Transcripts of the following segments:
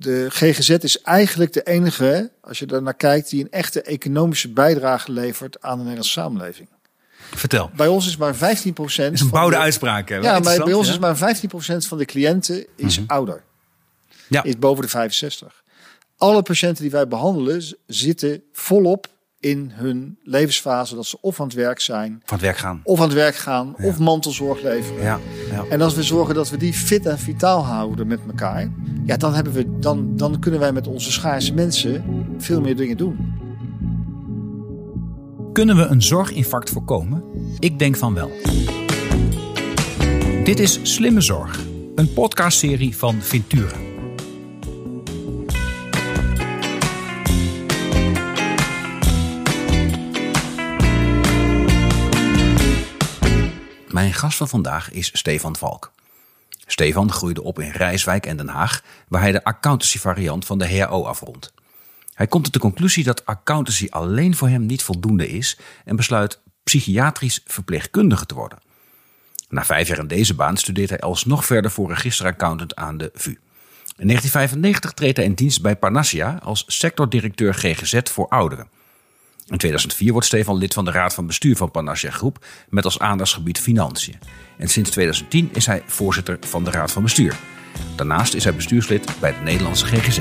de GGZ is eigenlijk de enige, als je daar naar kijkt, die een echte economische bijdrage levert aan de Nederlandse samenleving. Vertel. Bij ons is maar 15 procent. Dat is een bouwde uitspraak. Hè? Ja, maar bij ons ja? is maar 15 procent van de cliënten is Mhm. ouder. Ja. Is boven de 65. Alle patiënten die wij behandelen zitten volop in hun levensfase dat ze of aan het werk zijn, van het werk gaan. of aan het werk gaan, Ja. of mantelzorg leveren. Ja, ja. En als we zorgen dat we die fit en vitaal houden met elkaar, ja, dan, hebben we, dan, dan kunnen wij met onze schaarse mensen veel meer dingen doen. Kunnen we een zorginfarct voorkomen? Ik denk van wel. Dit is Slimme Zorg, een podcastserie van Ventura. Mijn gast van vandaag is Stefan Valk. Stefan groeide op in Rijswijk en Den Haag, waar hij de accountancy variant van de HAO afrondt. Hij komt tot de conclusie dat accountancy alleen voor hem niet voldoende is en besluit psychiatrisch verpleegkundige te worden. Na vijf jaar in deze baan studeert hij alsnog verder voor registeraccountant aan de VU. In 1995 treedt hij in dienst bij Parnassia als sectordirecteur GGZ voor ouderen. In 2004 wordt Stefan lid van de Raad van Bestuur van Panassia Groep met als aandachtsgebied financiën. En sinds 2010 is hij voorzitter van de Raad van Bestuur. Daarnaast is hij bestuurslid bij de Nederlandse GGZ.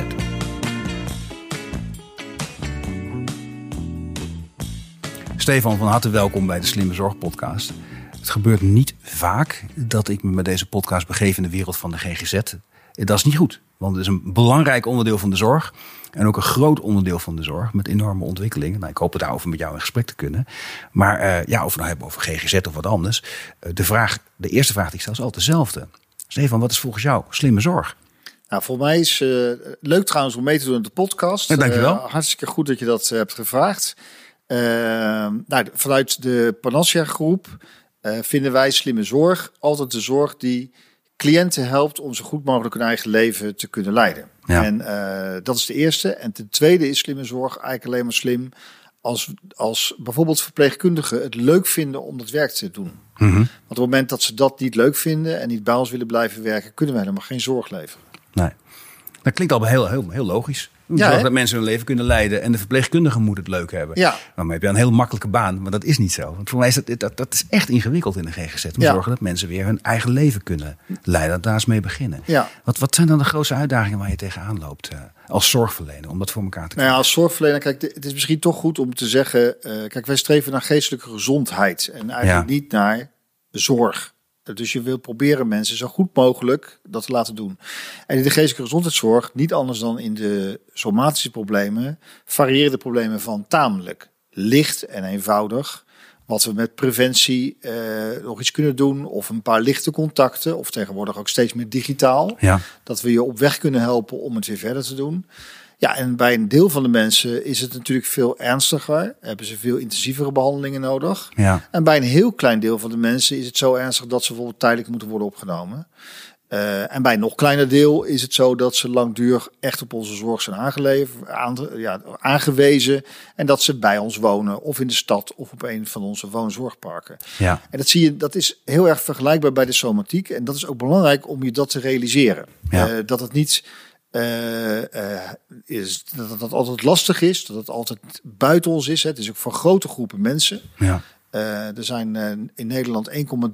Stefan, van harte welkom bij de Slimme Zorg podcast. Het gebeurt niet vaak dat ik me met deze podcast begeef in de wereld van de GGZ. Dat is niet goed, want het is een belangrijk onderdeel van de zorg. En ook een groot onderdeel van de zorg met enorme ontwikkelingen. Nou, ik hoop het daarover met jou in gesprek te kunnen. Maar eh, ja, of we nou hebben over GGZ of wat anders. Eh, de, vraag, de eerste vraag die ik stel is altijd dezelfde. Stefan, wat is volgens jou slimme zorg? Nou, voor mij is eh, leuk trouwens om mee te doen in de podcast. Ja, dankjewel. Hartstikke goed dat je dat hebt gevraagd. Eh, nou, vanuit de Panassia groep vinden wij slimme zorg altijd de zorg die cliënten helpt om zo goed mogelijk hun eigen leven te kunnen leiden. Ja. En eh, dat is de eerste. En ten tweede is slimme zorg eigenlijk alleen maar slim als, als bijvoorbeeld verpleegkundigen het leuk vinden om dat werk te doen. Mhm. Want op het moment dat ze dat niet leuk vinden en niet bij ons willen blijven werken, kunnen wij helemaal geen zorg leveren. Nee. Dat klinkt al heel, heel, heel logisch. Ja, dat mensen hun leven kunnen leiden en de verpleegkundige moet het leuk hebben. Ja. Nou, maar heb je een heel makkelijke baan, maar dat is niet zo. Want voor mij is dat, dat, dat is echt ingewikkeld in de GGZ. Om te Ja. zorgen dat mensen weer hun eigen leven kunnen leiden. Daar eens mee beginnen. Ja. Wat, wat zijn dan de grootste uitdagingen waar je tegenaan loopt eh, als zorgverlener om dat voor elkaar te Nou krijgen? ja, als zorgverlener, kijk, het is misschien toch goed om te zeggen, eh, kijk, wij streven naar geestelijke gezondheid en eigenlijk niet naar zorg. Dus je wil proberen mensen zo goed mogelijk dat te laten doen. En in de geestelijke gezondheidszorg, niet anders dan in de somatische problemen, variëren de problemen van tamelijk licht en eenvoudig. Wat we met preventie eh, nog iets kunnen doen, of een paar lichte contacten, of tegenwoordig ook steeds meer digitaal. Ja. Dat we je op weg kunnen helpen om het weer verder te doen. Ja, en bij een deel van de mensen is het natuurlijk veel ernstiger. Hebben ze veel intensievere behandelingen nodig. Ja. En bij een heel klein deel van de mensen is het zo ernstig dat ze bijvoorbeeld tijdelijk moeten worden opgenomen. Eh, en bij een nog kleiner deel is het zo dat ze langdurig echt op onze zorg zijn aangeleverd, aan, ja, aangewezen. En dat ze bij ons wonen, of in de stad, of op een van onze woonzorgparken. Ja. En dat zie je, dat is heel erg vergelijkbaar bij de somatiek. En dat is ook belangrijk om je dat te realiseren. Ja. Eh, dat het niet eh, eh, is, dat het altijd lastig is, dat het altijd buiten ons is. Hè. Het is ook voor grote groepen mensen. Ja. Eh, er zijn in Nederland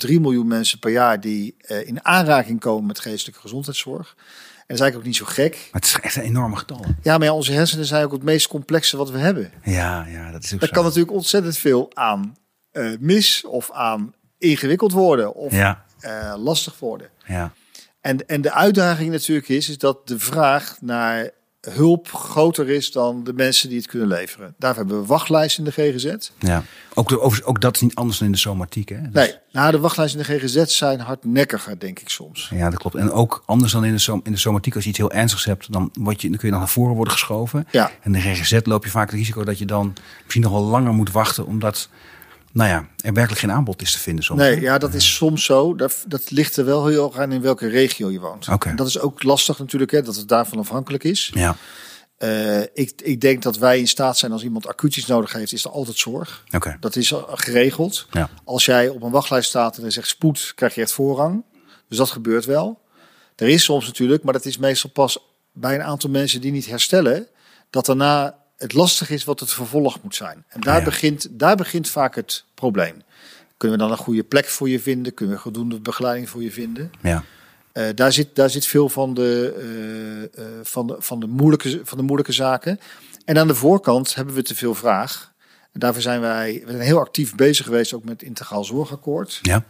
1,3 miljoen mensen per jaar die in aanraking komen met geestelijke gezondheidszorg. En dat is eigenlijk ook niet zo gek. Maar het is echt een enorme getallen. Ja, maar ja, onze hersenen zijn ook het meest complexe wat we hebben. Ja, ja, dat is ook Er zo. kan natuurlijk ontzettend veel aan mis of aan ingewikkeld worden of Ja. lastig worden. Ja. En, en de uitdaging natuurlijk is, is dat de vraag naar hulp groter is dan de mensen die het kunnen leveren. Daarvoor hebben we wachtlijsten in de GGZ. ja. Ook, de, ook dat is niet anders dan in de somatiek. Hè? Dus- Nee, nou de wachtlijsten in de GGZ zijn hardnekkiger, denk ik soms. Ja, dat klopt. En ook anders dan in de, som- in de somatiek, als je iets heel ernstigs hebt, dan, word je, dan kun je dan naar voren worden geschoven. Ja. En in de GGZ loop je vaak het risico dat je dan misschien nog wel langer moet wachten, omdat nou ja, er werkelijk geen aanbod is te vinden soms. Nee, ja, dat is soms zo. Dat, dat ligt er wel heel erg aan in welke regio je woont. Oké. En Dat is ook lastig natuurlijk, hè, dat het daarvan afhankelijk is. Ja, Eh, ik, ik denk dat wij in staat zijn als iemand acuut iets nodig heeft, is er altijd zorg. oké. Dat is geregeld. Ja. Als jij op een wachtlijst staat en er zegt spoed, krijg je echt voorrang. Dus dat gebeurt wel. Er is soms natuurlijk, maar dat is meestal pas bij een aantal mensen die niet herstellen, dat daarna het lastig is wat het vervolg moet zijn. En daar, ja. begint, daar begint vaak het probleem. Kunnen we dan een goede plek voor je vinden? Kunnen we voldoende begeleiding voor je vinden? Ja. Eh, daar, zit, daar zit veel van de, eh, eh, van, de, van, de moeilijke, van de moeilijke zaken. En aan de voorkant hebben we te veel vraag. En daarvoor zijn wij we zijn heel actief bezig geweest, ook met het Integraal Zorgakkoord. Ja.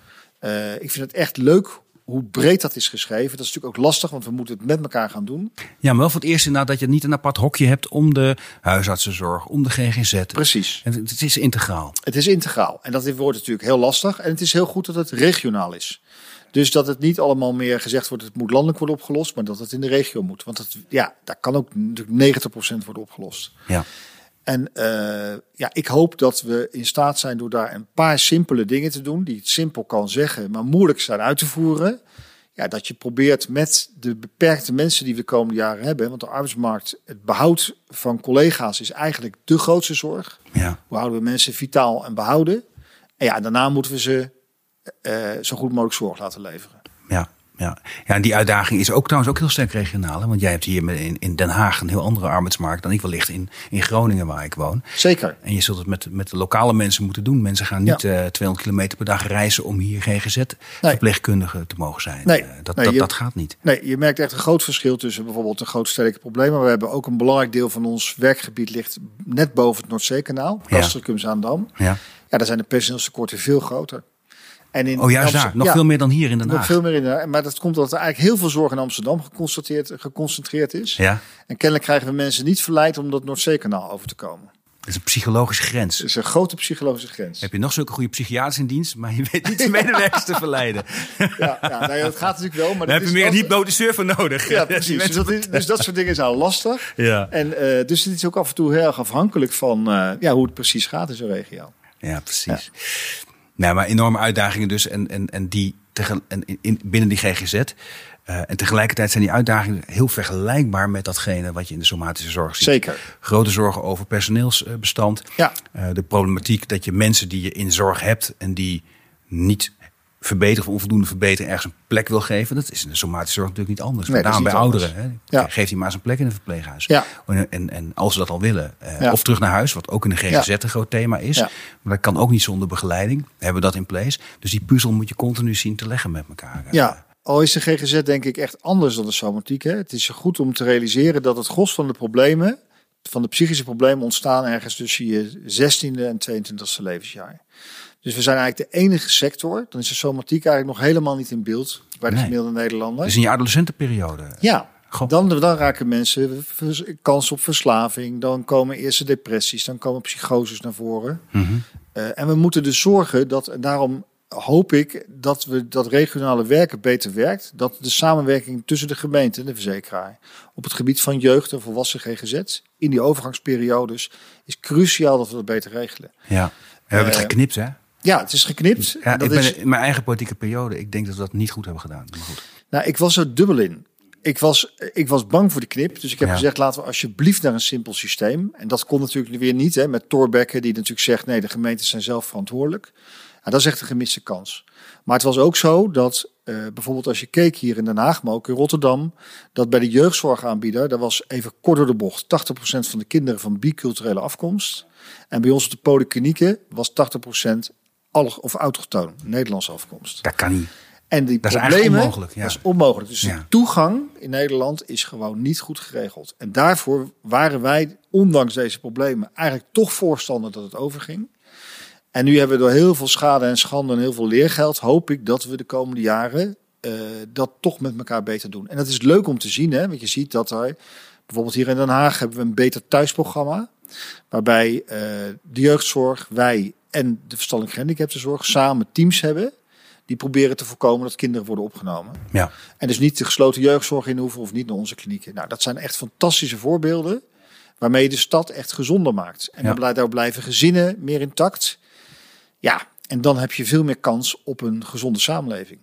Ik vind het echt leuk hoe breed dat is geschreven. Dat is natuurlijk ook lastig, want we moeten het met elkaar gaan doen. ja, maar wel voor het eerst inderdaad dat je niet een apart hokje hebt om de huisartsenzorg, om de GGZ. Precies. En het is integraal. Het is integraal. En dat wordt natuurlijk heel lastig. En het is heel goed dat het regionaal is. Dus dat het niet allemaal meer gezegd wordt, het moet landelijk worden opgelost, maar dat het in de regio moet. Want dat, ja, daar kan ook natuurlijk 90% worden opgelost. Ja. En eh, ja, ik hoop dat we in staat zijn door daar een paar simpele dingen te doen, die het simpel kan zeggen, maar moeilijk zijn uit te voeren. Ja, dat je probeert met de beperkte mensen die we de komende jaren hebben, want de arbeidsmarkt, het behoud van collega's is eigenlijk de grootste zorg. Ja. Hoe houden we mensen vitaal en behouden? En ja, daarna moeten we ze eh, zo goed mogelijk zorg laten leveren. Ja, ja. ja, en die uitdaging is ook trouwens ook heel sterk regionaal. Hè? Want jij hebt hier in, in Den Haag een heel andere arbeidsmarkt dan ik wellicht in, in Groningen waar ik woon. Zeker. En je zult het met, met de lokale mensen moeten doen. Mensen gaan niet eh 200 kilometer per dag reizen om hier GGZ-verpleegkundige te mogen zijn. Nee. Eh, dat, Nee, dat, je- dat gaat niet. Nee, je merkt echt een groot verschil tussen bijvoorbeeld de grootstedelijke problemen. Maar we hebben ook een belangrijk deel van ons werkgebied ligt net boven het Noordzeekanaal. Ja. Castricum Zaandam. Ja. Ja, daar zijn de personeelstekorten veel groter. En in Oh, Amsterdam- daar. Nog ja, veel meer dan hier in Den Nog Haag. veel meer in de, Maar dat komt omdat er eigenlijk heel veel zorg in Amsterdam geconstateerd, geconcentreerd is. Ja, En kennelijk krijgen we mensen niet verleid om dat Noordzeekanaal over te komen. dat is een psychologische grens. Dat is een grote psychologische grens. Heb je nog zulke goede psychiaters in dienst, maar je weet niet de medewerkers te verleiden. Ja, ja nou ja, dat gaat natuurlijk wel. Maar Daar heb je is meer een hypnotiseur voor nodig. Ja, precies. Dus dat, is, dus dat soort dingen zijn lastig. Ja. En uh, dus het is ook af en toe heel erg afhankelijk van uh, ja, hoe het precies gaat in zo'n regio. Ja, precies. Ja. Nou, maar enorme uitdagingen dus. En, en, en die tegen, en in, binnen die GGZ. Uh, en tegelijkertijd zijn die uitdagingen heel vergelijkbaar met datgene wat je in de somatische zorg ziet. Zeker. Grote zorgen over personeelsbestand. Ja. Uh, de problematiek dat je mensen die je in zorg hebt en die niet verbeteren of onvoldoende verbeteren ergens een plek wil geven. Dat is in de somatische zorg natuurlijk niet anders. Nee, name bij anders. ouderen. Hè. Ja. Geef die maar eens een plek in een verpleeghuis. Ja. En, en, en als ze dat al willen. Uh, Ja. Of terug naar huis, wat ook in de GGZ een groot thema is. Maar dat kan ook niet zonder begeleiding. We hebben dat in place. Dus die puzzel moet je continu zien te leggen met elkaar. Ja, al is de GGZ denk ik echt anders dan de somatiek. Hè? Het is goed om te realiseren dat het gros van de problemen, van de psychische problemen, ontstaan ergens tussen je 16e en 22e levensjaar. Dus we zijn eigenlijk de enige sector, dan is de somatiek eigenlijk nog helemaal niet in beeld bij de Nee. gemiddelde Nederlander. Dus in je adolescentenperiode. Ja, dan, dan raken mensen kans op verslaving. Dan komen eerste depressies, dan komen psychoses naar voren. Mhm. Eh, en we moeten dus zorgen dat, daarom hoop ik dat we dat regionale werken beter werkt. Dat de samenwerking tussen de gemeente en de verzekeraar op het gebied van jeugd en volwassen GGZ in die overgangsperiodes is cruciaal dat we dat beter regelen. Ja. We hebben het Eh, geknipt, hè? Ja, het is geknipt. Ja, dat ik ben is, in mijn eigen politieke periode. Ik denk dat we dat niet goed hebben gedaan. Maar goed. Nou, ik was er dubbel in. Ik was, ik was bang voor de knip. Dus ik heb Ja. gezegd, laten we alsjeblieft naar een simpel systeem. En dat kon natuurlijk weer niet. Hè, met Torbekke, die natuurlijk zegt, nee, de gemeenten zijn zelf verantwoordelijk. Ja, dat is echt een gemiste kans. Maar het was ook zo dat eh, bijvoorbeeld als je keek hier in Den Haag, maar ook in Rotterdam, dat bij de jeugdzorgaanbieder, daar was even kort door de bocht 80% van de kinderen van biculturele afkomst. En bij ons op de polyklinieken was 80% allo- of autochtoon, Nederlandse afkomst. Dat kan niet. En die Dat is problemen, onmogelijk, ja. dat is onmogelijk. Dus Ja. de toegang in Nederland is gewoon niet goed geregeld. En daarvoor waren wij, ondanks deze problemen, eigenlijk toch voorstander dat het overging. En nu hebben we door heel veel schade en schande en heel veel leergeld, hoop ik dat we de komende jaren eh, dat toch met elkaar beter doen. En dat is leuk om te zien, hè? want je ziet dat er, bijvoorbeeld hier in Den Haag hebben we een beter thuisprogramma. Waarbij eh, de jeugdzorg, wij en de verstandelijk gehandicaptenzorg samen teams hebben. Die proberen te voorkomen dat kinderen worden opgenomen. Ja. En dus niet de gesloten jeugdzorg in hoeven of niet naar onze klinieken. Nou, dat zijn echt fantastische voorbeelden. Waarmee je de stad echt gezonder maakt. En Ja. dan blij- daar blijven gezinnen meer intact. Ja, en dan heb je veel meer kans op een gezonde samenleving.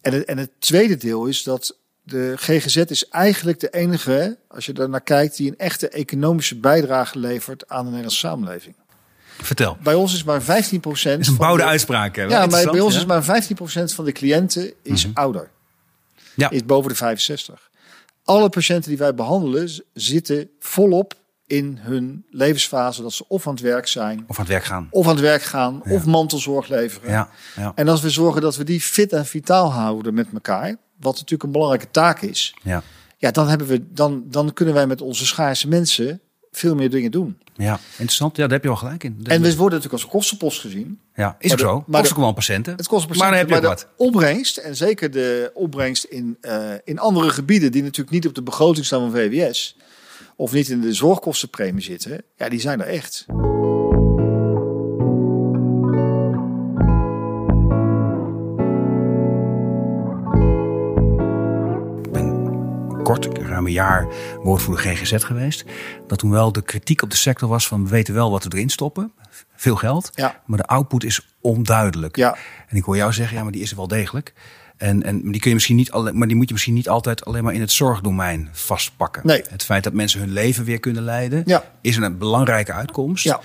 En het, en het tweede deel is dat de GGZ is eigenlijk de enige, als je daar naar kijkt, die een echte economische bijdrage levert aan de Nederlandse samenleving. Vertel. Bij ons is maar 15 Dat is een boude uitspraak. hè? Wel Ja, maar bij ons ja? is maar 15% van de cliënten is ouder. Ja. Is boven de 65. Alle patiënten die wij behandelen zitten volop in hun levensfase dat ze of aan het werk zijn, Of aan het werk gaan. of aan het werk gaan, of mantelzorg leveren. Ja, ja, En als we zorgen dat we die fit en vitaal houden met elkaar, wat natuurlijk een belangrijke taak is, ja. ja, dan, hebben we, dan, dan kunnen wij met onze schaarse mensen veel meer dingen doen. Ja, interessant. Ja, daar heb je wel gelijk in. En we worden natuurlijk als kostenpost gezien. ja, is ook zo. maar Kost ook wel een patiënten. Het kost per Maar dan heb je maar wat. opbrengst, en zeker de opbrengst in, eh, in andere gebieden die natuurlijk niet op de begroting staan van VWS, of niet in de zorgkostenpremie zitten, ja, die zijn er echt. Ruim een jaar, woordvoerder GGZ geweest. Dat toen wel de kritiek op de sector was van we weten wel wat we erin stoppen. Veel geld. Ja. Maar de output is onduidelijk. Ja. En ik hoor jou zeggen, ja, maar die is er wel degelijk. En, en die kun je misschien niet alleen, maar die moet je misschien niet altijd alleen maar in het zorgdomein vastpakken. Nee. Het feit dat mensen hun leven weer kunnen leiden, Ja. is een belangrijke uitkomst. Ja.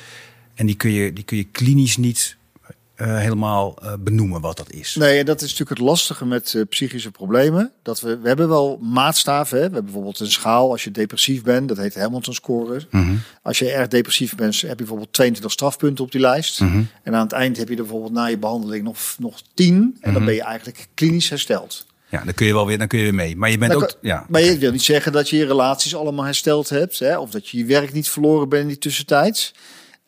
En die kun je, die kun je klinisch niet eh, helemaal eh, benoemen wat dat is. Nee, en dat is natuurlijk het lastige met eh, psychische problemen. Dat we, we hebben wel maatstaven. Hè? We hebben bijvoorbeeld een schaal als je depressief bent. Dat heet Hamilton score. Mhm. Als je erg depressief bent, heb je bijvoorbeeld 22 strafpunten op die lijst. Mhm. En aan het eind heb je er bijvoorbeeld na je behandeling nog, nog 10. En Mhm. dan ben je eigenlijk klinisch hersteld. Ja, dan kun je wel weer, dan kun je weer mee. Maar je bent Dan ook, kan- ja. Maar je wil niet zeggen dat je je relaties allemaal hersteld hebt. Hè? Of dat je je werk niet verloren bent in die tussentijd.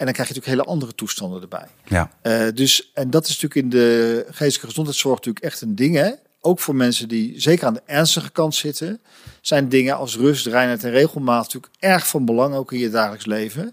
En dan krijg je natuurlijk hele andere toestanden erbij. ja. Eh, dus, en dat is natuurlijk in de geestelijke gezondheidszorg natuurlijk echt een ding. Hè? Ook voor mensen die zeker aan de ernstige kant zitten, zijn dingen als rust, reinheid en regelmaat natuurlijk erg van belang, ook in je dagelijks leven.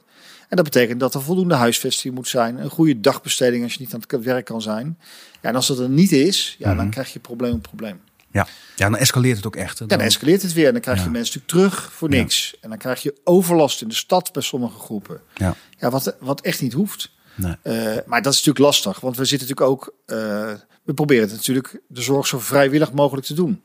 En dat betekent dat er voldoende huisvesting moet zijn, een goede dagbesteding als je niet aan het werk kan zijn. Ja, en als dat er niet is, ja, dan krijg je probleem op probleem. Ja. ja, dan escaleert het ook echt. Ja, dan escaleert het weer en dan krijg je Ja. mensen natuurlijk terug voor niks. En dan krijg je overlast in de stad bij sommige groepen. ja. Ja, wat, wat echt niet hoeft. Nee. Eh, maar dat is natuurlijk lastig, want we zitten natuurlijk ook. eh, we proberen het natuurlijk de zorg zo vrijwillig mogelijk te doen.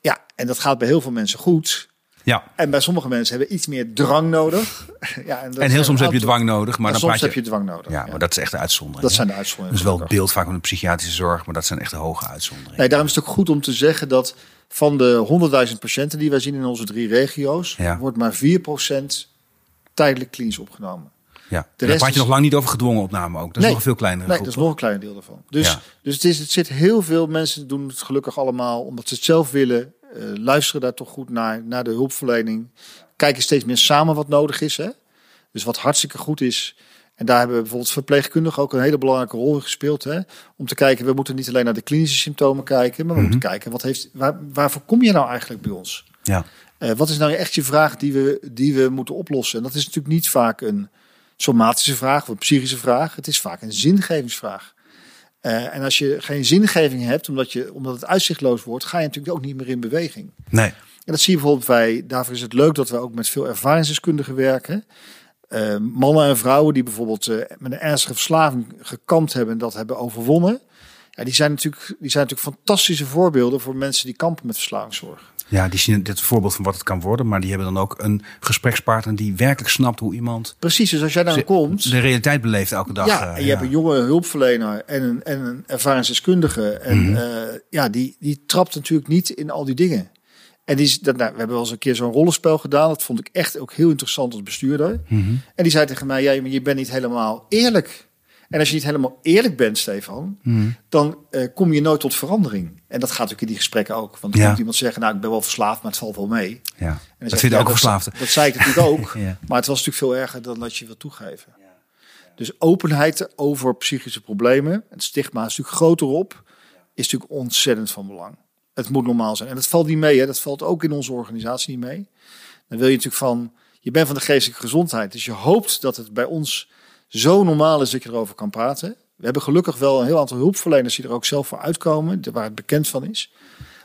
Ja, en dat gaat bij heel veel mensen goed. Ja. En bij sommige mensen hebben iets meer drang nodig. ja, en, dat En heel soms heb je dwang nodig, maar dan soms je... heb je dwang nodig. Ja, maar dat is echt de uitzondering. dat hè. zijn de uitzonderingen. Dat is wel het beeld vaak van de psychiatrische zorg, maar dat zijn echt de hoge uitzonderingen. Nee, daarom is het ook goed om te zeggen dat van de 100.000 patiënten die wij zien in onze drie regio's, Ja. wordt maar 4% tijdelijk klinisch opgenomen. Ja. de Daar praat je is- nog lang niet over gedwongen opname ook. Dat is Nee. nog een veel kleinere Nee, groep. dat is nog een klein deel daarvan. Dus, Ja. dus het, is, het zit heel veel mensen doen het gelukkig allemaal omdat ze het zelf willen. Eh, luisteren daar toch goed naar, naar de hulpverlening. Kijken steeds meer samen wat nodig is. Hè? Dus wat hartstikke goed is. En daar hebben we bijvoorbeeld verpleegkundigen ook een hele belangrijke rol in gespeeld. Hè? Om te kijken, we moeten niet alleen naar de klinische symptomen kijken, maar we Mhm. moeten kijken, wat heeft, waar, waarvoor kom je nou eigenlijk bij ons? Ja. Eh, wat is nou echt je vraag die we, die we moeten oplossen? En dat is natuurlijk niet vaak een somatische vraag of een psychische vraag. Het is vaak een zingevingsvraag. Eh, en als je geen zingeving hebt, omdat, je, omdat het uitzichtloos wordt, ga je natuurlijk ook niet meer in beweging. Nee. En dat zie je bijvoorbeeld bij, daarvoor is het leuk dat we ook met veel ervaringsdeskundigen werken. Eh, mannen en vrouwen die bijvoorbeeld eh, met een ernstige verslaving gekampt hebben en dat hebben overwonnen. Ja, die, zijn natuurlijk, die zijn natuurlijk fantastische voorbeelden voor mensen die kampen met verslavingszorg. Ja, die zien dit voorbeeld van wat het kan worden, maar die hebben dan ook een gesprekspartner die werkelijk snapt hoe iemand Precies, dus als jij Ze- komt. de realiteit beleeft elke dag. Ja, eh, en je hebt een jonge hulpverlener en een, en een ervaringsdeskundige. En Mhm. eh, ja, die, die trapt natuurlijk niet in al die dingen. En die, is- dat, nou, we hebben wel eens een keer zo'n rollenspel gedaan. Dat vond ik echt ook heel interessant als bestuurder. Mhm. En die zei tegen mij, ja, je bent niet helemaal eerlijk. En als je niet helemaal eerlijk bent, Stefan, Mhm. dan eh, kom je nooit tot verandering. En dat gaat natuurlijk in die gesprekken ook. Want dan Ja. komt iemand zeggen, nou, ik ben wel verslaafd, maar het valt wel mee. En Ja. dan Dat vinden ja, ook verslaafden. Dat, dat zei ik natuurlijk ook. Ja. Maar het was natuurlijk veel erger dan dat je wil toegeven. Dus openheid over psychische problemen, het stigma is natuurlijk groter op, is natuurlijk ontzettend van belang. Het moet normaal zijn. En dat valt niet mee, hè? dat valt ook in onze organisatie niet mee. Dan wil je natuurlijk van, je bent van de geestelijke gezondheid, dus je hoopt dat het bij ons zo normaal is dat je erover kan praten. We hebben gelukkig wel een heel aantal hulpverleners die er ook zelf voor uitkomen, waar het bekend van is.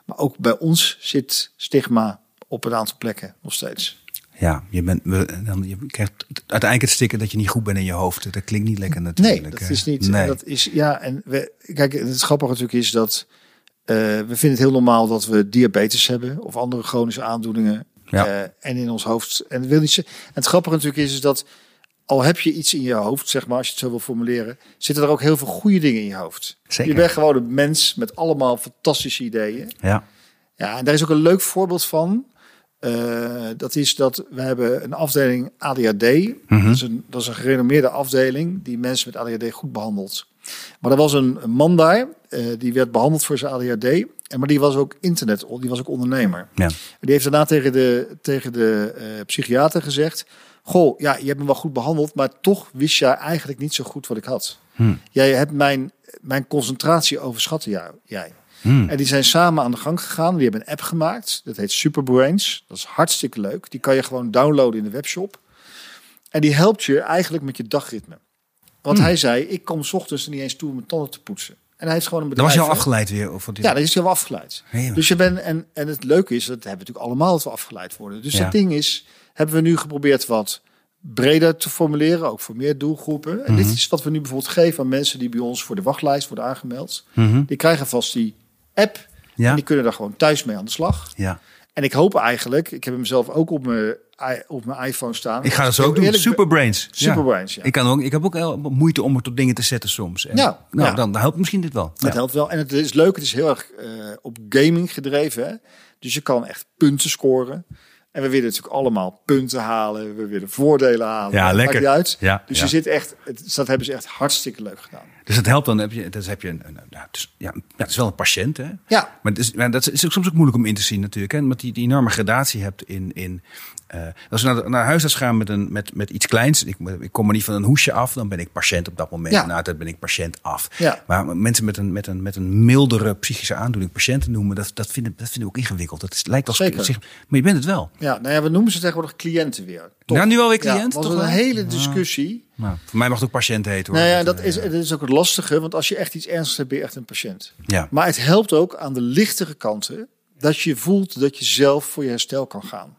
Maar ook bij ons zit stigma op een aantal plekken nog steeds. Ja, je, bent, dan, je krijgt uiteindelijk het stikken dat je niet goed bent in je hoofd. Dat klinkt niet lekker natuurlijk. Nee, dat is niet. Nee. Dat is, ja, en we, kijk, het grappige natuurlijk is dat eh, we vinden het heel normaal dat we diabetes hebben of andere chronische aandoeningen. Ja. eh, en in ons hoofd. En, wil niet, ze- en het grappige natuurlijk is, is dat al heb je iets in je hoofd, zeg maar, als je het zo wil formuleren, zitten er ook heel veel goede dingen in je hoofd. Zeker. Je bent gewoon een mens met allemaal fantastische ideeën. Ja. Ja, en daar is ook een leuk voorbeeld van. Eh, dat is dat we hebben een afdeling ADHD. Mhm. dat, is een, dat is een gerenommeerde afdeling die mensen met ADHD goed behandelt. Maar er was een, een man daar, eh, die werd behandeld voor zijn ADHD. En, maar die was ook internet, die was ook ondernemer. Ja. Die heeft daarna tegen de, tegen de eh, psychiater gezegd... Goh, ja, je hebt me wel goed behandeld, maar toch wist jij eigenlijk niet zo goed wat ik had. Hm. Jij hebt mijn, mijn concentratie overschat, ja, jij. Hm. En die zijn samen aan de gang gegaan. Die hebben een app gemaakt. Dat heet Superbrains. Dat is hartstikke leuk. Die kan je gewoon downloaden in de webshop. En die helpt je eigenlijk met je dagritme. Want Hmm. hij zei, ik kom 's ochtends niet eens toe om mijn tanden te poetsen. En hij heeft gewoon een Dat bedrijf. was je al afgeleid weer? Of wat is Ja, dat is heel afgeleid. Dus je bent, en, en het leuke is, dat hebben we natuurlijk allemaal dat we afgeleid worden. Dus Ja. het ding is, hebben we nu geprobeerd wat breder te formuleren, ook voor meer doelgroepen. En Mhm. dit is wat we nu bijvoorbeeld geven aan mensen die bij ons voor de wachtlijst worden aangemeld. Mhm. Die krijgen vast die app Ja. en die kunnen daar gewoon thuis mee aan de slag. ja. En ik hoop eigenlijk, ik heb hem zelf ook op mijn, op mijn iPhone staan. Ik ga dat zo ook doen. ben- Superbrains. Ja. Superbrains, ja. Ik, kan ook, ik heb ook moeite om er tot dingen te zetten soms. En, Ja, nou, ja. Dan, helpt misschien dit wel. Het helpt wel. En het is leuk, het is heel erg eh, op gaming gedreven. Hè? Dus je kan echt punten scoren. En we willen natuurlijk allemaal punten halen. We willen voordelen halen. Ja, lekker. uit. Ja, dus ja. je zit echt, het, dat hebben ze echt hartstikke leuk gedaan. Dus het helpt dan. Heb je, dus heb je een, het is, ja, ja, het is wel een patiënt, hè? Ja, Maar, het is, maar dat is ook soms ook moeilijk om in te zien natuurlijk. Hè? Omdat die, die enorme gradatie hebt in... in eh, als we naar, de- naar huisarts gaan met, een, met, met iets kleins... Ik, ik kom er niet van een hoesje af, dan ben ik patiënt op dat moment. Ja. Na tijd ben ik patiënt af. Ja. Maar mensen met een, met, een, met een mildere psychische aandoening patiënten noemen... dat, dat, vinden, dat vinden we ook ingewikkeld. Dat is, lijkt als Zeker. zich, Maar je bent het wel. ja, nou ja, we noemen ze tegenwoordig cliënten weer. Toch? Nou, nu alweer Ja, cliënt, was toch een hele discussie. Nou, voor mij mag het ook patiënt heten. Hoor. Nou ja, dat eh, is, dat is ook het lastige. Want als je echt iets ernstigs hebt, ben je echt een patiënt. Ja. Maar het helpt ook aan de lichtere kanten dat je voelt dat je zelf voor je herstel kan gaan.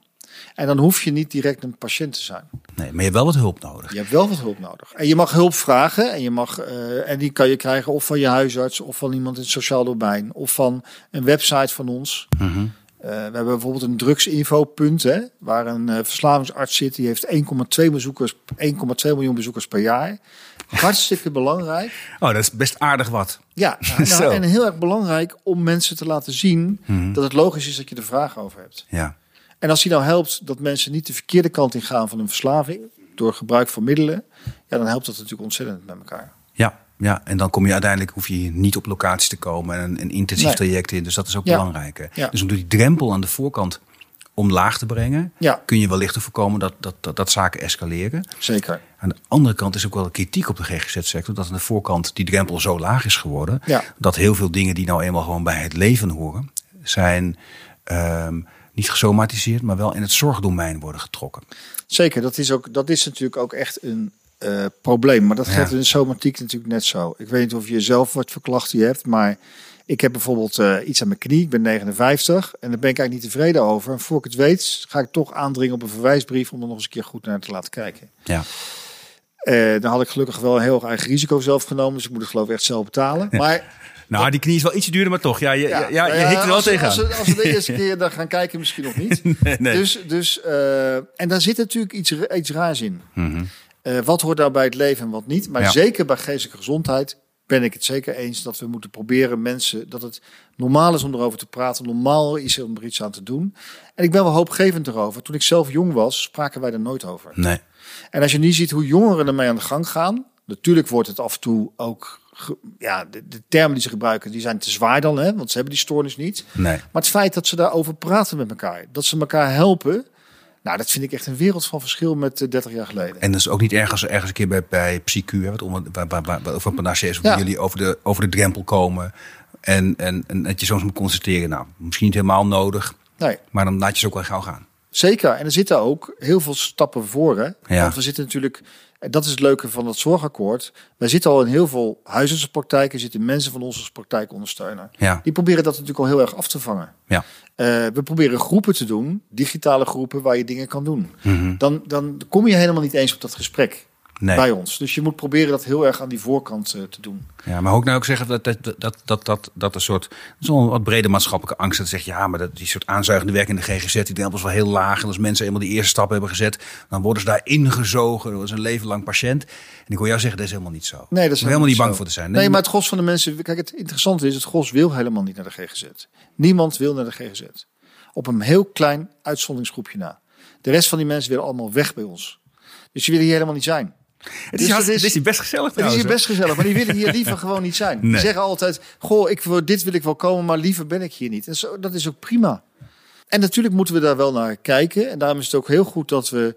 En dan hoef je niet direct een patiënt te zijn. Nee, maar je hebt wel wat hulp nodig. Je hebt wel wat hulp nodig. En je mag hulp vragen. En, je mag, eh, en die kan je krijgen of van je huisarts, of van iemand in het sociaal domein, of van een website van ons. Mhm. Eh, we hebben bijvoorbeeld een drugsinfopunt, hè, waar een eh, verslavingsarts zit. Die heeft 1,2 bezoekers, 1,2 miljoen bezoekers per jaar. Hartstikke belangrijk. Oh, dat is best aardig wat. Ja, nou, en heel erg belangrijk om mensen te laten zien Mhm. dat het logisch is dat je er vragen over hebt. Ja. En als die nou helpt dat mensen niet de verkeerde kant in gaan van een verslaving door gebruik van middelen, ja, dan helpt dat natuurlijk ontzettend met elkaar. Ja, ja, en dan kom je uiteindelijk, hoef je niet op locatie te komen en een, intensief Nee. traject in. Dus dat is ook Ja. belangrijk. Ja. Dus om die drempel aan de voorkant omlaag te brengen, Ja. kun je wellicht voorkomen dat, dat, dat, dat zaken escaleren. Zeker. Aan de andere kant is ook wel kritiek op de GGZ-sector, dat aan de voorkant die drempel zo laag is geworden, dat heel veel dingen die nou eenmaal gewoon bij het leven horen, zijn ehm, niet gesomatiseerd, maar wel in het zorgdomein worden getrokken. Zeker, dat is, ook, dat is natuurlijk ook echt een eh, probleem. Maar dat Ja. geldt in de somatiek natuurlijk net zo. Ik weet niet of je zelf wat voor klachten je hebt, maar ik heb bijvoorbeeld eh, iets aan mijn knie. Ik ben 59 en daar ben ik eigenlijk niet tevreden over. En voor ik het weet, ga ik toch aandringen op een verwijsbrief om er nog eens een keer goed naar te laten kijken. Ja. Eh, dan had ik gelukkig wel een heel eigen risico zelf genomen, dus ik moet het geloof ik echt zelf betalen. Maar Nou, die knie is wel ietsje duurder, maar toch. Ja, je, ja, ja, je hikt er wel tegenaan. Als, we- als we de eerste keer daar gaan kijken, misschien nog niet. Nee, nee. Dus, dus, en daar zit natuurlijk iets, iets raars in. Mhm. Eh, wat hoort nou bij het leven en wat niet? Maar Ja. zeker bij geestelijke gezondheid ben ik het zeker eens dat we moeten proberen mensen dat het normaal is om erover te praten, normaal is om er iets aan te doen. En ik ben wel hoopgevend erover. Toen ik zelf jong was, spraken wij er nooit over. Nee. En als je nu ziet hoe jongeren ermee aan de gang gaan, natuurlijk wordt het af en toe ook, ja, de, de termen die ze gebruiken, die zijn te zwaar dan, hè, want ze hebben die stoornis niet. Nee. Maar het feit dat ze daarover praten met elkaar, dat ze elkaar helpen, nou, dat vind ik echt een wereld van verschil met eh, 30 jaar geleden. En dat is ook niet erg als er ergens een keer bij, bij PsyQ, hè, wat onder, waar, waar, waar, waar- over Panache is, waar Ja. jullie over de, over de drempel komen. En, en, en dat je soms moet constateren, nou, misschien niet helemaal nodig, Nee, maar dan laat je ze ook wel gauw gaan. zeker. En er zitten ook heel veel stappen voor. Hè? Ja. Want we zitten natuurlijk, en dat is het leuke van het zorgakkoord. Wij zitten al in heel veel huisartsenpraktijken, zitten mensen van ons als praktijkondersteuner. Ja, Die proberen dat natuurlijk al heel erg af te vangen. ja. Eh, we proberen groepen te doen, digitale groepen waar je dingen kan doen. Mhm. Dan, dan kom je helemaal niet eens op dat gesprek Nee. bij ons. Dus je moet proberen dat heel erg aan die voorkant eh, te doen. Ja, maar ook nou ook zeggen dat, dat, dat, dat, dat, dat een soort zo'n wat brede maatschappelijke angst. Dat zegt ja, maar dat, die soort aanzuigende werk in de GGZ, die drempel is wel heel laag. En als mensen eenmaal die eerste stap hebben gezet, dan worden ze daar ingezogen. Dat is een leven lang patiënt. En ik wil jou zeggen, dat is helemaal niet zo. Nee, dat is helemaal niet bang zo. voor te zijn. Nee, maar het gros van de mensen... Kijk, het interessante is, het gros wil helemaal niet naar de GGZ. Niemand wil naar de GGZ. Op een heel klein uitzonderingsgroepje na. De rest van die mensen willen allemaal weg bij ons. Dus die willen hier helemaal niet zijn. Het is, Dus het het is, is- hier best gezellig Het is hier best gezellig, maar die willen hier liever gewoon niet zijn. Die zeggen altijd, goh, ik, wil- dit wil ik wel komen, maar liever ben ik hier niet. En zo, dat is ook prima. En natuurlijk moeten we daar wel naar kijken. En daarom is het ook heel goed dat we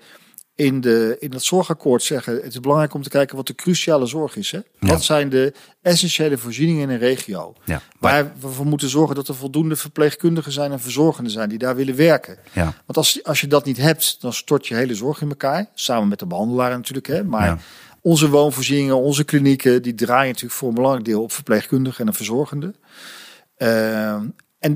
in, de, in dat zorgakkoord zeggen... het is belangrijk om te kijken wat de cruciale zorg is. Hè? Ja. Wat zijn de essentiële voorzieningen in een regio? Ja, Waar we voor moeten zorgen dat er voldoende verpleegkundigen zijn en verzorgenden zijn die daar willen werken. ja, Want als, als je dat niet hebt, dan stort je hele zorg in elkaar. Samen met de behandelaar natuurlijk. Hè? Maar onze woonvoorzieningen, onze klinieken, die draaien natuurlijk voor een belangrijk deel op verpleegkundigen en een verzorgende. Ehm,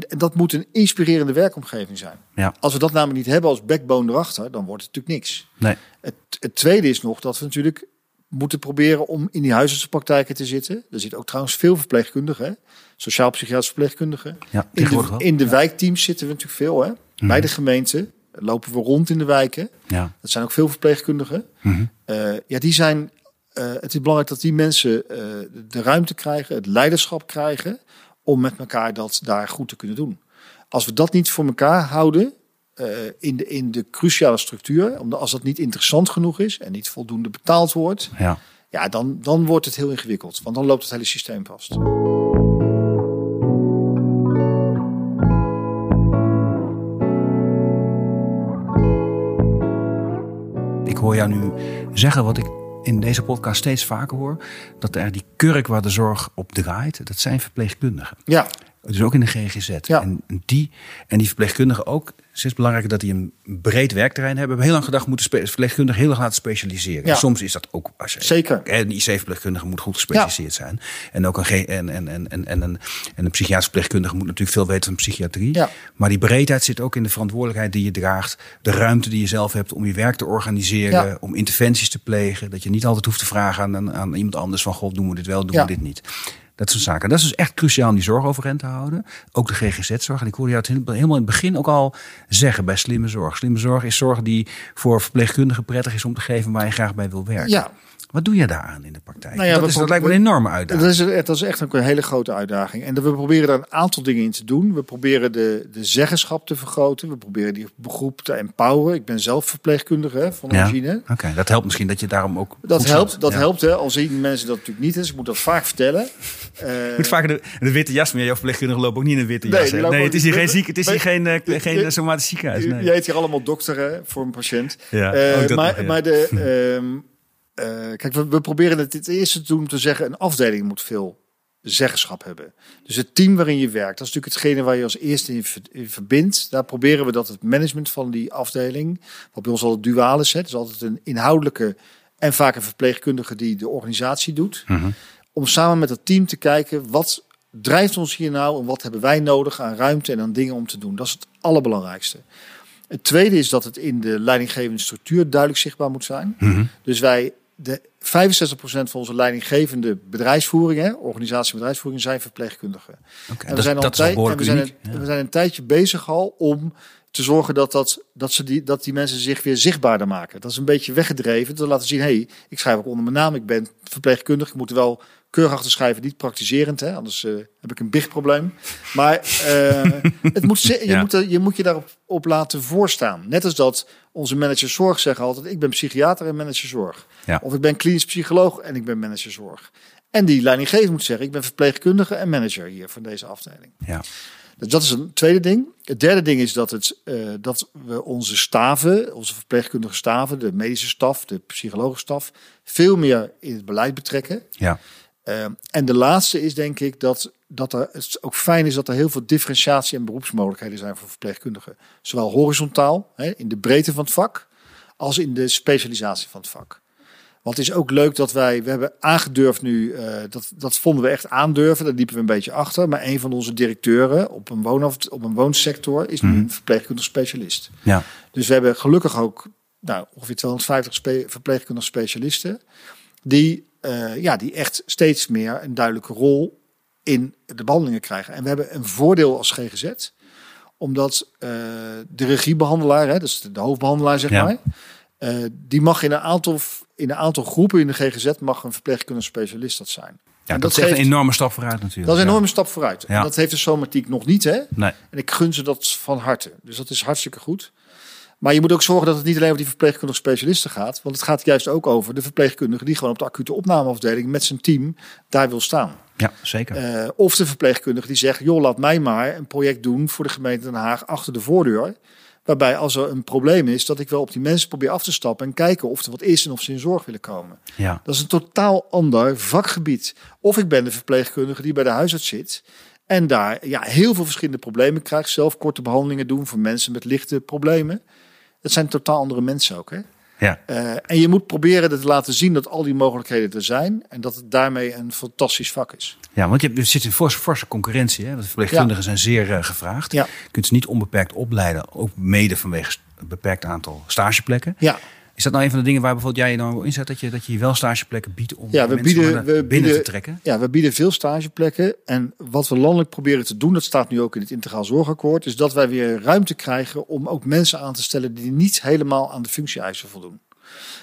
en, dat moet een inspirerende werkomgeving zijn. ja. Als we dat namelijk niet hebben als backbone erachter, dan wordt het natuurlijk niks. Nee. Het, het tweede is nog dat we natuurlijk moeten proberen om in die huisartsenpraktijken te zitten. Er zitten ook trouwens veel verpleegkundigen, sociaal-psychiatrische verpleegkundigen. Ja, In de, in de wijkteams zitten we natuurlijk veel. Hè? Bij de gemeente lopen we rond in de wijken. Ja. Dat zijn ook veel verpleegkundigen. Mhm. Eh, ja, die zijn. eh, het is belangrijk dat die mensen eh, de ruimte krijgen, het leiderschap krijgen om met elkaar dat daar goed te kunnen doen. Als we dat niet voor elkaar houden eh, in, de, in de cruciale structuur, omdat als dat niet interessant genoeg is en niet voldoende betaald wordt, Ja. ja, dan, dan wordt het heel ingewikkeld, want dan loopt het hele systeem vast. Ik hoor jou nu zeggen wat ik in deze podcast steeds vaker hoor. Dat er die kurk waar de zorg op draait, dat zijn verpleegkundigen. Ja, Dus ook in de GGZ. Ja. En, die, en die verpleegkundigen ook. Het is belangrijk dat die een breed werkterrein hebben. We hebben heel lang gedacht, moeten verpleegkundigen heel erg laten specialiseren. Ja. En soms is dat ook... Als je, Zeker. Een IC-verpleegkundige moet goed gespecialiseerd zijn. En ook een, en, en, en, en, en, een, en een psychiatrisch verpleegkundige moet natuurlijk veel weten van psychiatrie. Maar die breedheid zit ook in de verantwoordelijkheid die je draagt. De ruimte die je zelf hebt om je werk te organiseren. Om interventies te plegen. Dat je niet altijd hoeft te vragen aan, aan, iemand anders van... God, doen we dit wel, doen we dit niet. Dat soort zaken. Dat is dus echt cruciaal om die zorg overeind te houden. Ook de GGZ-zorg. En ik hoorde jou het helemaal in het begin ook al zeggen bij slimme zorg. Slimme zorg is zorg die voor verpleegkundigen prettig is om te geven waar je graag bij wil werken. ja. Wat doe je daaraan in de praktijk? Nou ja, dat, is, dat lijkt me een enorme uitdaging. Dat is, dat is echt ook een hele grote uitdaging. En we proberen daar een aantal dingen in te doen. We proberen de, de zeggenschap te vergroten. We proberen die groep te empoweren. Ik ben zelf verpleegkundige hè, van Ja. origine. Oké, dat helpt misschien dat je daarom ook. Dat helpt, dat Ja. helpt hè. Al zien mensen dat natuurlijk niet. Dus ik moet dat vaak vertellen. Je moet vaker de, de witte jas, maar jouw verpleegkundigen lopen ook niet in een witte jas. Nee, het is hier geen ziek, het is hier geen, Je- geen eh, somatisch ziekenhuis. Nee. Je heet hier allemaal dokter hè, voor een patiënt. Ja, Eh, maar, nog, maar de, ehm, eh, kijk, we, we proberen het het eerste te doen om te zeggen: een afdeling moet veel zeggenschap hebben. Dus het team waarin je werkt, dat is natuurlijk hetgene waar je als eerste in, ver- in verbindt. Daar proberen we dat het management van die afdeling, wat bij ons al duaal is, hè, dus altijd een inhoudelijke en vaak een verpleegkundige die de organisatie doet, Mhm. om samen met het team te kijken wat drijft ons hier nou en wat hebben wij nodig aan ruimte en aan dingen om te doen. Dat is het allerbelangrijkste. Het tweede is dat het in de leidinggevende structuur duidelijk zichtbaar moet zijn. Mhm. Dus wij, de 65% van onze leidinggevende bedrijfsvoering, hè, organisatie bedrijfsvoering, zijn verpleegkundigen. Oké, En we dat, zijn, al dat en we, zijn een, Ja. we zijn een tijdje bezig al om te zorgen dat, dat, dat, ze die, dat die mensen zich weer zichtbaarder maken. Dat is een beetje weggedreven. Te laten zien, hé, hey, ik schrijf ook onder mijn naam. Ik ben verpleegkundige. Ik moet wel keurig achter schrijven, niet praktiserend. Hè? Anders eh, heb ik een bigprobleem. Maar eh, het moet, je, Ja. moet je moet je daarop op laten voorstaan. Net als dat onze managers zorg zeggen altijd... ik ben psychiater en manager zorg. Ja. Of ik ben klinisch psycholoog en ik ben manager zorg. En die leidinggever moet zeggen... ik ben verpleegkundige en manager hier van deze afdeling. Ja. Dus dat is een tweede ding. Het derde ding is dat, het, eh, dat we onze staven, onze verpleegkundige staven, de medische staf, de psychologische staf, veel meer in het beleid betrekken. Ja. Eh, en de laatste is denk ik dat, dat er, het ook fijn is dat er heel veel differentiatie en beroepsmogelijkheden zijn voor verpleegkundigen. Zowel horizontaal, hè, in de breedte van het vak, als in de specialisatie van het vak. Want het is ook leuk dat wij, we hebben aangedurfd nu, eh, dat, dat vonden we echt aandurven, daar liepen we een beetje achter. Maar een van onze directeuren op een, woonaf, op een woonsector is nu Mhm. een verpleegkundig specialist. Ja. Dus we hebben gelukkig ook nou, ongeveer 250 spe verpleegkundige specialisten. Die, eh, ja, die echt steeds meer een duidelijke rol in de behandelingen krijgen. En we hebben een voordeel als GGZ. Omdat eh, de regiebehandelaar, hè, dus de, de hoofdbehandelaar zeg Ja. maar. eh, die mag in een, aantal, in een aantal groepen in de GGZ mag een verpleegkundige specialist dat zijn. Ja, dat, is echt geeft- een enorme stap vooruit natuurlijk. Dat is een Ja. enorme stap vooruit. Ja. En dat heeft de somatiek nog niet, hè? Nee. En ik gun ze dat van harte. Dus dat is hartstikke goed. Maar je moet ook zorgen dat het niet alleen over die verpleegkundige specialisten gaat. Want het gaat juist ook over de verpleegkundige die gewoon op de acute opnameafdeling met zijn team daar wil staan. Ja, zeker. Eh, of de verpleegkundige die zegt, joh, laat mij maar een project doen voor de gemeente Den Haag achter de voordeur. Waarbij als er een probleem is, dat ik wel op die mensen probeer af te stappen en kijken of er wat is en of ze in zorg willen komen. ja. Dat is een totaal ander vakgebied. Of ik ben de verpleegkundige die bij de huisarts zit. En daar ja, heel veel verschillende problemen krijgt. Zelf korte behandelingen doen voor mensen met lichte problemen. Dat zijn totaal andere mensen ook. Hè? ja. Eh, en je moet proberen te laten zien dat al die mogelijkheden er zijn. En dat het daarmee een fantastisch vak is. Ja, want je zit een forse, forse concurrentie. Hè? Want verpleegkundigen zijn zeer eh, gevraagd. Ja. Je kunt ze niet onbeperkt opleiden. Ook mede vanwege een beperkt aantal stageplekken. Ja, Is dat nou een van de dingen waar bijvoorbeeld jij je dan inzet? Dat je, dat je wel stageplekken biedt om Ja, we mensen bieden- we binnen bieden- te trekken? Ja, we bieden veel stageplekken. En wat we landelijk proberen te doen, dat staat nu ook in het Integraal Zorgakkoord, is dat wij weer ruimte krijgen om ook mensen aan te stellen die niet helemaal aan de functie-eisen voldoen.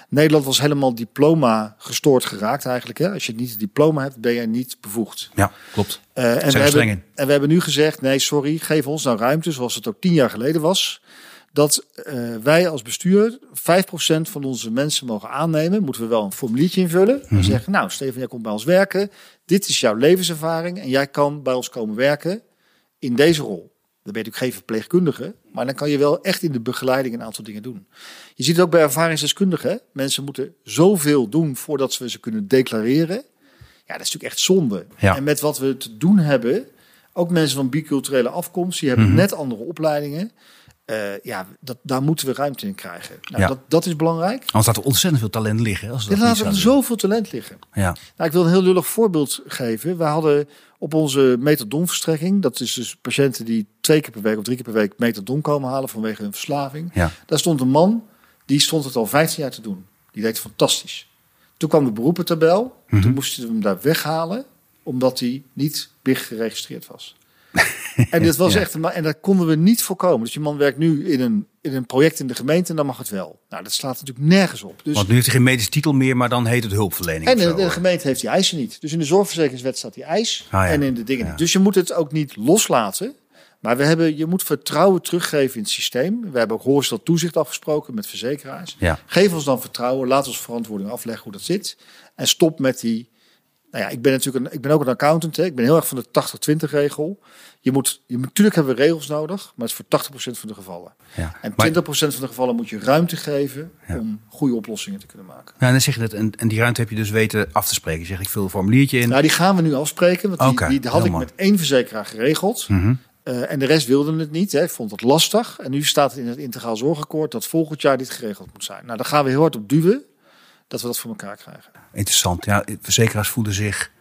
Nederland was helemaal diploma gestoord geraakt eigenlijk. Hè? Als je niet het diploma hebt, ben je niet bevoegd. Ja, klopt. Eh, en, we streng hebben, in. en we hebben nu gezegd, nee sorry, geef ons nou ruimte, zoals het ook tien jaar geleden was. Dat eh, wij als bestuur 5% van onze mensen mogen aannemen. Moeten we wel een formuliertje invullen. Mhm. En zeggen, nou Steven, jij komt bij ons werken. Dit is jouw levenservaring. En jij kan bij ons komen werken in deze rol. Dan ben je natuurlijk geen verpleegkundige. Maar dan kan je wel echt in de begeleiding een aantal dingen doen. Je ziet het ook bij ervaringsdeskundigen. Mensen moeten zoveel doen voordat we ze kunnen declareren. Ja, dat is natuurlijk echt zonde. Ja. En met wat we te doen hebben, ook mensen van biculturele afkomst, die hebben Mhm. net andere opleidingen. Eh, ja, dat, daar moeten we ruimte in krijgen. Nou, Ja. dat, dat is belangrijk. Anders laat er ontzettend veel talent liggen. Als Er dat er zoveel talent liggen. Ja. Nou, ik wil een heel lullig voorbeeld geven. We hadden op onze metadonverstrekking, dat is dus patiënten die twee keer per week of drie keer per week metadon komen halen vanwege hun verslaving. Ja. Daar stond een man, die stond het al 15 jaar te doen. Die deed het fantastisch. Toen kwam de beroepentabel. Mhm. Toen moesten we hem daar weghalen, omdat hij niet BIG geregistreerd was. en dit was Ja. echt, en dat konden we niet voorkomen. Dus die man werkt nu in een, in een project in de gemeente en dan mag het wel. Nou, dat slaat natuurlijk nergens op. Dus Want nu heeft hij geen medische titel meer, maar dan heet het hulpverlening. en de, de hoor. gemeente heeft die eisen niet. Dus in de zorgverzekeringswet staat die eis. Ah, ja. En in de dingen Ja. niet. Dus je moet het ook niet loslaten. Maar we hebben, je moet vertrouwen teruggeven in het systeem. We hebben ook horizontaal toezicht afgesproken met verzekeraars. Geef ons dan vertrouwen. Laat ons verantwoording afleggen hoe dat zit. En stop met die. Nou ja, ik ben natuurlijk een, ik ben ook een accountant. Hè. Ik ben heel erg van de 80-20 regel. Je moet, je, natuurlijk hebben we regels nodig, maar het is voor 80% van de gevallen. Ja. En 20% Maar- van de gevallen moet je ruimte geven Ja. om goede oplossingen te kunnen maken. Ja, dan zeg je dat. En, en die ruimte heb je dus weten af te spreken. Je zegt, ik vul een formuliertje in. Nou, die gaan we nu afspreken. Want die, die had ik mooi. met één verzekeraar geregeld. Mhm. Eh, en de rest wilde het niet. Hè. Vond het lastig. En nu staat het in het integraal zorgakkoord dat volgend jaar dit geregeld moet zijn. Nou, daar gaan we heel hard op duwen dat we dat voor elkaar krijgen. Interessant. Ja, verzekeraars voelen zich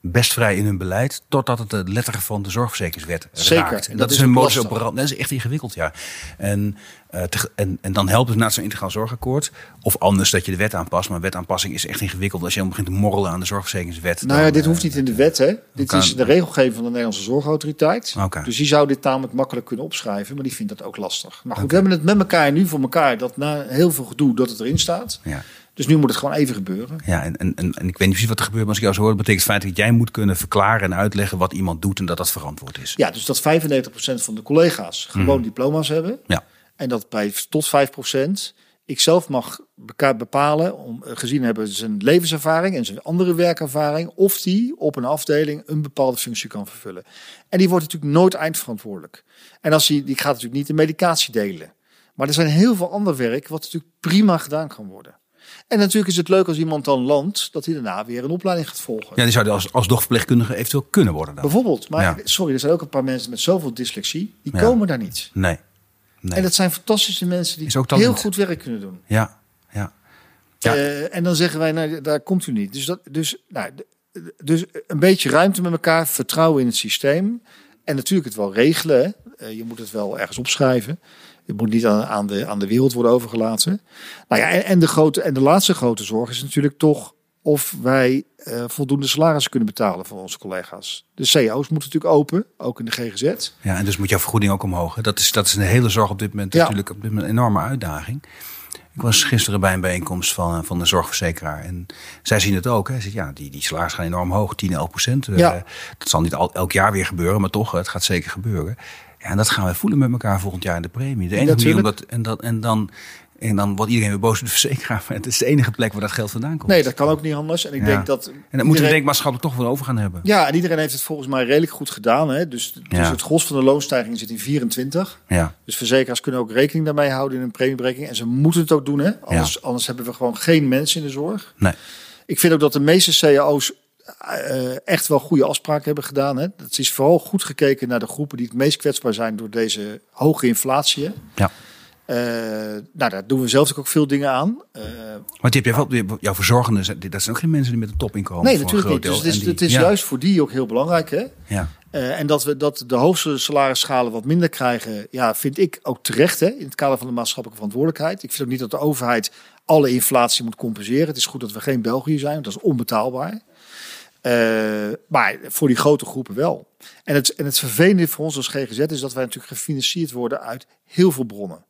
best vrij in hun beleid, totdat het de letter van de zorgverzekeringswet Zeker. raakt. En dat, dat is een modus lastig. operandi. Dat is echt ingewikkeld, ja. En, eh, te- en, en dan helpt het na zo'n integraal zorgakkoord. Of anders dat je de wet aanpast. Maar wetaanpassing is echt ingewikkeld als je helemaal begint te morrelen aan de zorgverzekeringswet. Nou ja, dit eh, hoeft niet in de wet. Hè. Dit kan- is de regelgeving van de Nederlandse Zorgautoriteit. Dus die zou dit tamelijk makkelijk kunnen opschrijven. Maar die vindt dat ook lastig. Maar goed, we hebben het met elkaar nu voor elkaar. Dat na heel veel gedoe dat het erin staat. Ja. Dus nu moet het gewoon even gebeuren. Ja, en, en, en, ik weet niet precies wat er gebeurt, maar als ik jou zo hoor, dat betekent het feit dat jij moet kunnen verklaren en uitleggen wat iemand doet en dat dat verantwoord is. Ja, dus dat 95% van de collega's gewoon diploma's hebben. Mhm. Ja. En dat bij tot 5% ik zelf mag bepalen, om, eh, gezien hebben zijn levenservaring en zijn andere werkervaring, of die op een afdeling een bepaalde functie kan vervullen. En die wordt natuurlijk nooit eindverantwoordelijk. En als die, die gaat natuurlijk niet de medicatie delen. Maar er zijn heel veel ander werk wat natuurlijk prima gedaan kan worden. En natuurlijk is het leuk als iemand dan landt, dat hij daarna weer een opleiding gaat volgen. Ja, die zou als, als dogverpleegkundige eventueel kunnen worden dan. Bijvoorbeeld. Maar Ja. sorry, er zijn ook een paar mensen met zoveel dyslexie, die Ja. komen daar niet. Nee. nee. En dat zijn fantastische mensen die heel goed werk kunnen doen. Ja, ja. Ja. Eh, en dan zeggen wij, nou, daar komt u niet. Dus, dat, dus, nou, dus een beetje ruimte met elkaar, vertrouwen in het systeem. En natuurlijk het wel regelen. Eh, je moet het wel ergens opschrijven. Het moet niet aan, de, aan de wereld worden overgelaten. Nou ja, en, de grote, en de laatste grote zorg is natuurlijk toch of wij eh, voldoende salarissen kunnen betalen voor onze collega's. De CO's moeten natuurlijk open, ook in de GGZ. ja, en dus moet jouw vergoeding ook omhoog. hè. Dat is, dat is een hele zorg op dit moment Ja. natuurlijk op dit moment een enorme uitdaging. Ik was gisteren bij een bijeenkomst van, van de zorgverzekeraar. En zij zien het ook. Hè. Ze zeggen, ja, die, die salarissen gaan enorm hoog, 10, 11 procent. Eh, dat zal niet al, elk jaar weer gebeuren, maar toch, het gaat zeker gebeuren. Ja, en dat gaan we voelen met elkaar volgend jaar in de premie. De enige manier om Natuurlijk. dat, en, dat, en, dan, en dan wordt iedereen weer boos op de verzekeraar. Maar het is de enige plek waar dat geld vandaan komt. Nee, dat kan ook niet anders. En ik Ja. denk dat. en dat moeten we iedereen- denk maatschappelijk toch wel over gaan hebben. Ja, en iedereen heeft het volgens mij redelijk goed gedaan. Hè? Dus, dus Ja. het gros van de loonstijging zit in 24. Ja. Dus verzekeraars kunnen ook rekening daarmee houden in een premieberekening. En ze moeten het ook doen. Hè? Anders, anders hebben we gewoon geen mensen in de zorg. Nee. Ik vind ook dat de meeste cao's echt wel goede afspraken hebben gedaan. Hè? Dat is vooral goed gekeken naar de groepen die het meest kwetsbaar zijn door deze hoge inflatie. hè. Ja. Eh, nou, daar doen we zelf ook veel dingen aan. Eh, Want je wel, jouw verzorgenden, dat zijn ook geen mensen die met een topinkomen nee, natuurlijk groot niet. Dus het is, het is ja, juist voor die ook heel belangrijk. Hè? Ja. Eh, en dat we dat de hoogste salarisschalen wat minder krijgen, ja, vind ik ook terecht hè, in het kader van de maatschappelijke verantwoordelijkheid. Ik vind ook niet dat de overheid alle inflatie moet compenseren. Het is goed dat we geen België zijn, want dat is onbetaalbaar. Eh, maar voor die grote groepen wel. En het, en het vervelende voor ons als GGZ is dat wij natuurlijk gefinancierd worden uit heel veel bronnen.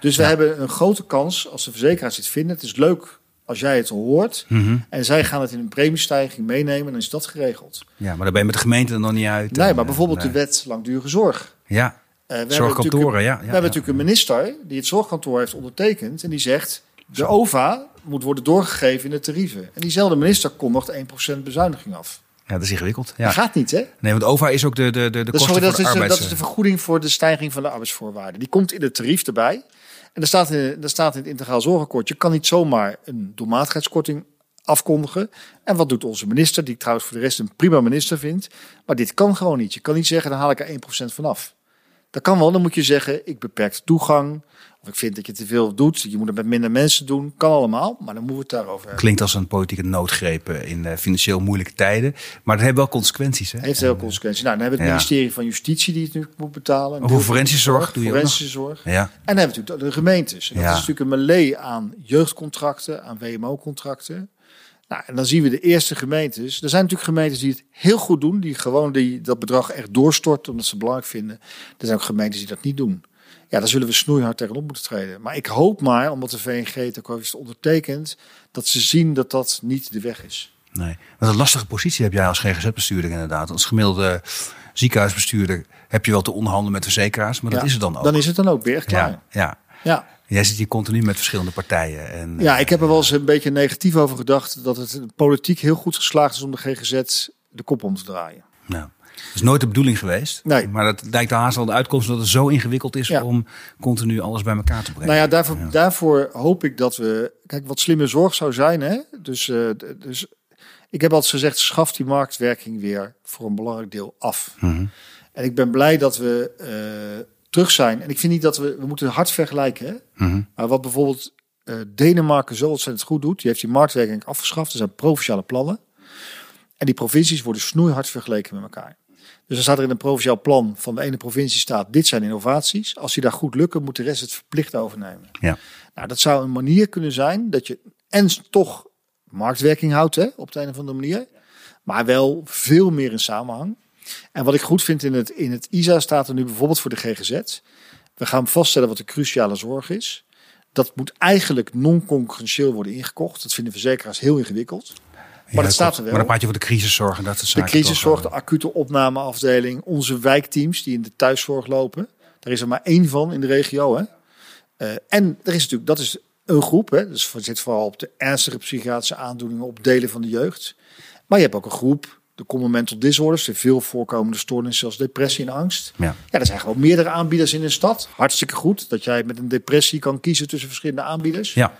Dus we hebben een grote kans als de verzekeraars dit vinden. Het is leuk als jij het hoort. Mhm. En zij gaan het in een premiestijging meenemen, dan is dat geregeld. ja, maar daar ben je met de gemeente er nog niet uit. Nee, En, maar eh, bijvoorbeeld nee. de wet langdurige zorg. Ja, Eh, we hebben Zorgkantoren, natuurlijk- ja, ja, we hebben natuurlijk een minister die het zorgkantoor heeft ondertekend. En die zegt, de OVA moet worden doorgegeven in de tarieven. En diezelfde minister kondigt 1% bezuiniging af. ja, dat is ingewikkeld. Ja. Dat gaat niet, hè? Nee, want OVA is ook de, de, de, de Dat is, kosten sorry, voor dat, de is de, arbeids... dat is de vergoeding voor de stijging van de arbeidsvoorwaarden. Die komt in het tarief erbij. En er staat in, er staat in het integraal zorgakkoord... je kan niet zomaar een doelmatigheidskorting afkondigen. En wat doet onze minister, die ik trouwens voor de rest een prima minister vind. Maar dit kan gewoon niet. Je kan niet zeggen, dan haal ik er 1% vanaf. Dat kan wel, dan moet je zeggen, ik beperk de toegang. Ik vind dat je te veel doet. Je moet het met minder mensen doen. Kan allemaal, maar dan moeten we het daarover hebben. Klinkt als een politieke noodgreep eh, in eh, financieel moeilijke tijden. Maar dat heeft wel consequenties. Hè? Heeft heel veel consequenties. Nou, dan hebben we het Ja. ministerie van Justitie die het nu moet betalen. Over forensische zorg doe je. Forensische zorg. Ja, En dan hebben we natuurlijk de gemeentes. En dat Ja. is natuurlijk een melee aan jeugdcontracten, aan WMO-contracten. Nou, en dan zien we de eerste gemeentes. Er zijn natuurlijk gemeentes die het heel goed doen, die gewoon die, dat bedrag echt doorstorten omdat ze het belangrijk vinden. Er zijn ook gemeentes die dat niet doen. Ja, daar zullen we snoeihard tegenop moeten treden. Maar ik hoop maar, omdat de VNG het ook heeft ondertekend, dat ze zien dat dat niet de weg is. nee. Wat een lastige positie heb jij als GGZ-bestuurder inderdaad. Als gemiddelde ziekenhuisbestuurder heb je wel te onderhandelen met verzekeraars. Maar dat is het dan ook. Dan is het dan ook weer klaar. ja, ja. ja. Jij zit hier continu met verschillende partijen. En, Ja, ik heb er wel eens een beetje negatief over gedacht dat het politiek heel goed geslaagd is om de GGZ de kop om te draaien. Nou, dat is nooit de bedoeling geweest. Nee. Maar dat lijkt de haast wel de uitkomst dat het zo ingewikkeld is Ja. om continu alles bij elkaar te brengen. Nou ja, daarvoor, daarvoor hoop ik dat we. Kijk, wat slimme zorg zou zijn. Hè? Dus, eh, dus ik heb altijd gezegd: schaf die marktwerking weer voor een belangrijk deel af. Mhm. En ik ben blij dat we eh, terug zijn. En ik vind niet dat we. We moeten hard vergelijken. Hè? Mhm. Maar wat bijvoorbeeld eh, Denemarken zo ontzettend goed doet, die heeft die marktwerking afgeschaft. Er zijn provinciale plannen. En die provincies worden snoeihard vergeleken met elkaar. Dus dan staat er in een provinciaal plan van de ene provincie staat, dit zijn innovaties. Als die daar goed lukken, moet de rest het verplicht overnemen. Ja. Nou, dat zou een manier kunnen zijn dat je en toch marktwerking houdt hè, op de een of andere manier. Maar wel veel meer in samenhang. En wat ik goed vind in het, in het ISA staat er nu bijvoorbeeld voor de GGZ. We gaan vaststellen wat de cruciale zorg is. Dat moet eigenlijk non-concurrentieel worden ingekocht. Dat vinden verzekeraars heel ingewikkeld. Maar dat staat er wel. Maar dan praat je over de crisiszorg en dat soort De crisiszorg, de acute opnameafdeling, onze wijkteams die in de thuiszorg lopen. Daar is er maar één van in de regio. Hè? Eh, en er is natuurlijk, dat is een groep. Hè? Dus het zit vooral op de ernstige psychiatrische aandoeningen op delen van de jeugd. Maar je hebt ook een groep, de common mental disorders, de veel voorkomende stoornissen zoals depressie en angst. Ja. Ja, er zijn gewoon meerdere aanbieders in een stad. Hartstikke goed dat jij met een depressie kan kiezen tussen verschillende aanbieders. Ja.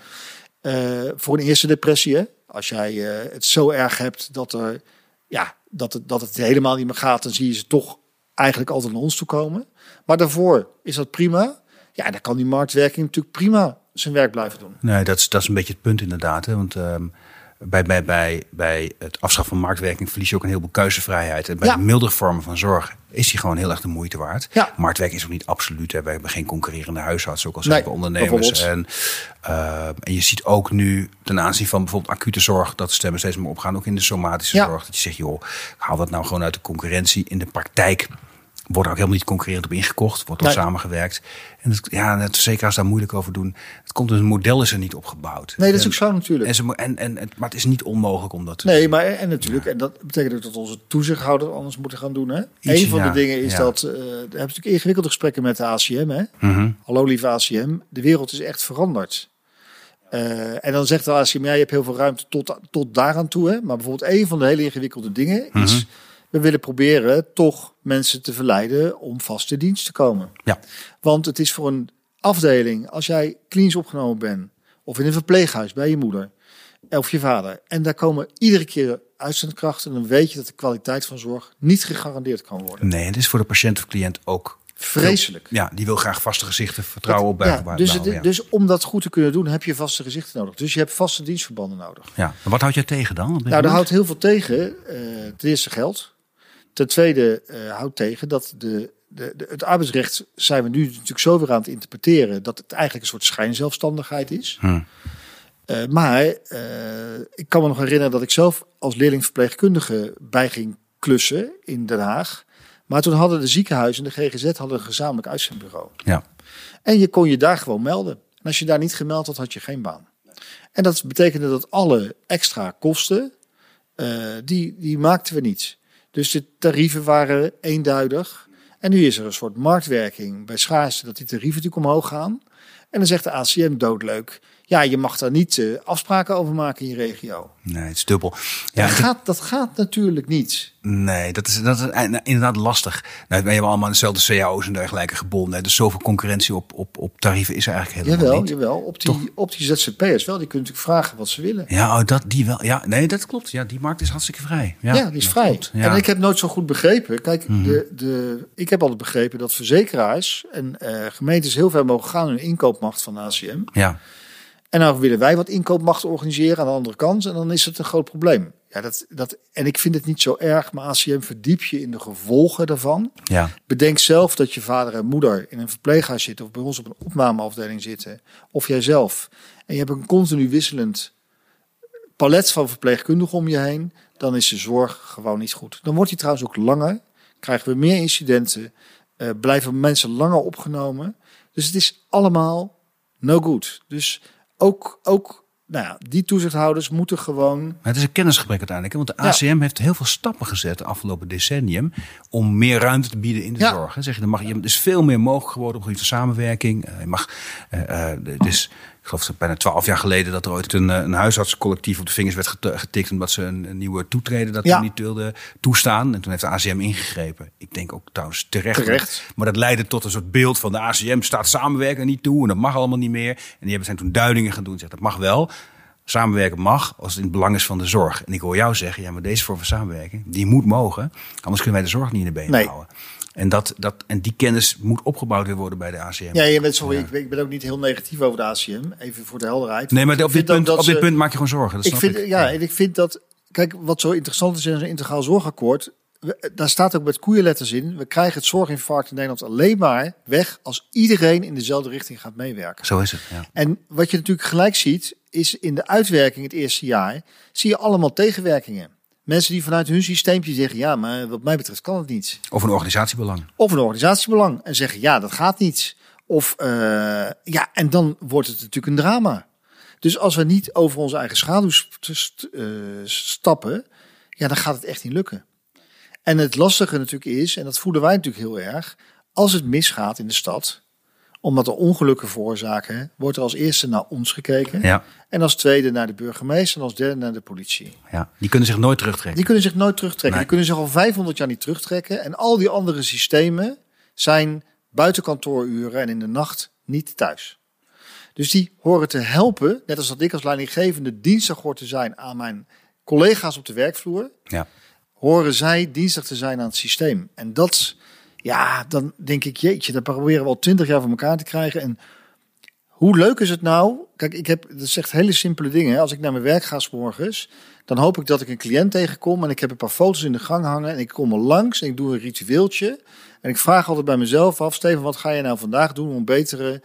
Eh, voor een eerste depressie, hè? Als jij eh, het zo erg hebt dat, er, ja, dat, het, dat het helemaal niet meer gaat, dan zie je ze toch eigenlijk altijd naar ons toe komen. Maar daarvoor is dat prima. Ja, dan kan die marktwerking natuurlijk prima zijn werk blijven doen. Nee, dat is, dat is een beetje het punt inderdaad. Hè? Want ehm, bij, bij, bij, bij het afschaffen van marktwerking verlies je ook een heleboel keuzevrijheid. En bij Ja. de mildere vormen van zorg is die gewoon heel erg de moeite waard. Ja. Marktwerking is ook niet absoluut. Hè? We hebben geen concurrerende huisartsen, ook al Nee, zijn we ondernemers. En, ehm, en je ziet ook nu ten aanzien van bijvoorbeeld acute zorg... dat de stemmen steeds meer opgaan, ook in de somatische Ja. zorg. Dat je zegt, joh, haal dat nou gewoon uit de concurrentie. In de praktijk Wordt ook helemaal niet concurrerend op ingekocht. Wordt al Nee. samengewerkt. En het, ja, net, zeker als daar moeilijk over doen. Het komt dus een model is er niet opgebouwd. Nee, dat is En- ook zo natuurlijk. En, ze, en, en, maar het is niet onmogelijk om dat te Nee, maar en natuurlijk, en dat betekent ook dat onze toezichthouder anders moeten gaan doen. Hè? Iets, een van ja, de dingen is ja. dat, eh we hebben natuurlijk ingewikkelde gesprekken met de ACM. Hè? Mhm. Hallo lieve ACM, de wereld is echt veranderd. Eh, en dan zegt de ACM, ja, je hebt heel veel ruimte tot, tot daaraan toe. Hè? Maar bijvoorbeeld een van de hele ingewikkelde dingen is, Mhm. We willen proberen toch mensen te verleiden om vaste dienst te komen. Ja. Want het is voor een afdeling, als jij klinisch opgenomen bent, of in een verpleeghuis bij je moeder of je vader, en daar komen iedere keer uitzendkrachten, dan weet je dat de kwaliteit van zorg niet gegarandeerd kan worden. Nee, het is voor de patiënt of cliënt ook. Vreselijk. Ja, die wil graag vaste gezichten, vertrouwen op ja, dus, het- ja. dus om dat goed te kunnen doen, heb je vaste gezichten nodig. Dus je hebt vaste dienstverbanden nodig. ja. Wat houd jij tegen dan? Nou, daar houdt heel veel tegen. eh ten eerste geld. Ten tweede eh, houdt tegen dat de, de, de, het arbeidsrecht zijn we nu natuurlijk zo weer aan het interpreteren dat het eigenlijk een soort schijnzelfstandigheid is. Hm. Eh, maar eh, ik kan me nog herinneren dat ik zelf als leerlingverpleegkundige bij ging klussen in Den Haag. Maar toen hadden de ziekenhuizen en de GGZ hadden een gezamenlijk uitzendbureau. Ja. En je kon je daar gewoon melden. En als je daar niet gemeld had, had je geen baan. En dat betekende dat alle extra kosten, die, die maakten we niet. Dus de tarieven waren eenduidig. En nu is er een soort marktwerking bij schaarste dat die tarieven natuurlijk omhoog gaan. En dan zegt de ACM doodleuk, ja, je mag daar niet eh, afspraken over maken in je regio. Nee, het is dubbel. Ja, dat, gaat, dat gaat natuurlijk niet. Nee, dat is, dat is inderdaad lastig. Nou, we hebben allemaal dezelfde cao's en dergelijke gebonden. Dus zoveel concurrentie op, op, op tarieven is er eigenlijk helemaal Jawel, niet. jawel. Op die, op die ZZP'ers wel. Die kunnen natuurlijk vragen wat ze willen. Ja, oh, dat, die wel. Ja, nee, dat klopt. Ja, die markt is hartstikke vrij. Ja, Ja, die is vrij. Ja. Mhm. En ik heb nooit zo goed begrepen. Kijk, de, de, ik heb altijd begrepen dat verzekeraars en eh, gemeentes heel ver mogen gaan in hun inkoopmacht van ACM. ja. En nou willen wij wat inkoopmacht organiseren aan de andere kant. En dan is het een groot probleem. Ja, dat, dat, en ik vind het niet zo erg, maar ACM verdiep je in de gevolgen daarvan. ja. Bedenk zelf dat je vader en moeder in een verpleeghuis zitten of bij ons op een opnameafdeling zitten. Of jijzelf. En je hebt een continu wisselend palet van verpleegkundigen om je heen. Dan is de zorg gewoon niet goed. Dan wordt die trouwens ook langer. Krijgen we meer incidenten. eh, blijven mensen langer opgenomen. Dus het is allemaal no good. Dus ook, ook nou ja, die toezichthouders moeten gewoon Maar het is een kennisgebrek uiteindelijk. hè, Want de Ja. ACM heeft heel veel stappen gezet de afgelopen decennium. om meer ruimte te bieden in de Ja. zorg. hè. Zeg je, dan mag je, er is veel meer mogelijk geworden op het gebied van samenwerking. Eh, Je mag, het is, ik geloof dat bijna twaalf jaar geleden dat er ooit een, eh, een huisartsencollectief op de vingers werd get- getikt. omdat ze een, een nieuwe toetreden dat Ja. ze niet wilden toestaan. En toen heeft de ACM ingegrepen. Ik denk ook trouwens terecht. Terecht. Maar dat leidde tot een soort beeld van de ACM staat samenwerken niet toe. En dat mag allemaal niet meer. En die hebben zijn toen duidingen gaan doen. Zegt dat mag wel. Samenwerken mag als het in het belang is van de zorg. En ik hoor jou zeggen, ja, maar deze vorm van samenwerking, die moet mogen. Anders kunnen wij de zorg niet in de benen Nee. houden. En, dat, dat, en die kennis moet opgebouwd weer worden bij de ACM. Ja, je bent sorry, ik, ben- ik ben ook niet heel negatief over de ACM. Even voor de helderheid. nee, maar op dit, punt, op dit punt maak je gewoon zorgen. Dat ik snap vind, ik. Ja, en ik vind dat... Kijk, wat zo interessant is in een integraal zorgakkoord... we- daar staat ook met koeienletters in... we krijgen het zorginfarct in Nederland alleen maar weg... als iedereen in dezelfde richting gaat meewerken. Zo is het, ja. En wat je natuurlijk gelijk ziet... is in de uitwerking het eerste jaar... zie je allemaal tegenwerkingen. Mensen die vanuit hun systeempje zeggen... ja, maar wat mij betreft kan het niet. Of een organisatiebelang. Of een organisatiebelang en zeggen ja, dat gaat niet. Of eh, ja, en dan wordt het natuurlijk een drama. Dus als we niet over onze eigen schaduw st- eh, stappen, ja, dan gaat het echt niet lukken. En het lastige natuurlijk is, en dat voelen wij natuurlijk heel erg, als het misgaat in de stad, omdat er ongelukken veroorzaken, wordt er als eerste naar ons gekeken. Ja, En als tweede naar de burgemeester en als derde naar de politie. ja. Die kunnen zich nooit terugtrekken. Die kunnen zich nooit terugtrekken. Nee. Die kunnen zich al 500 jaar niet terugtrekken. En al die andere systemen zijn buiten kantooruren en in de nacht niet thuis. Dus die horen te helpen, net als dat ik als leidinggevende dienstig hoor te zijn aan mijn collega's op de werkvloer, Ja. horen zij dienstig te zijn aan het systeem. En dat, ja, dan denk ik, jeetje, dat proberen we al twintig jaar voor elkaar te krijgen. En hoe leuk is het nou? Kijk, ik heb, dat zegt hele simpele dingen. Als ik naar mijn werk ga 's morgens, dan hoop ik dat ik een cliënt tegenkom en ik heb een paar foto's in de gang hangen en ik kom er langs en ik doe een ritueeltje. En ik vraag altijd bij mezelf af, Steven, wat ga je nou vandaag doen om betere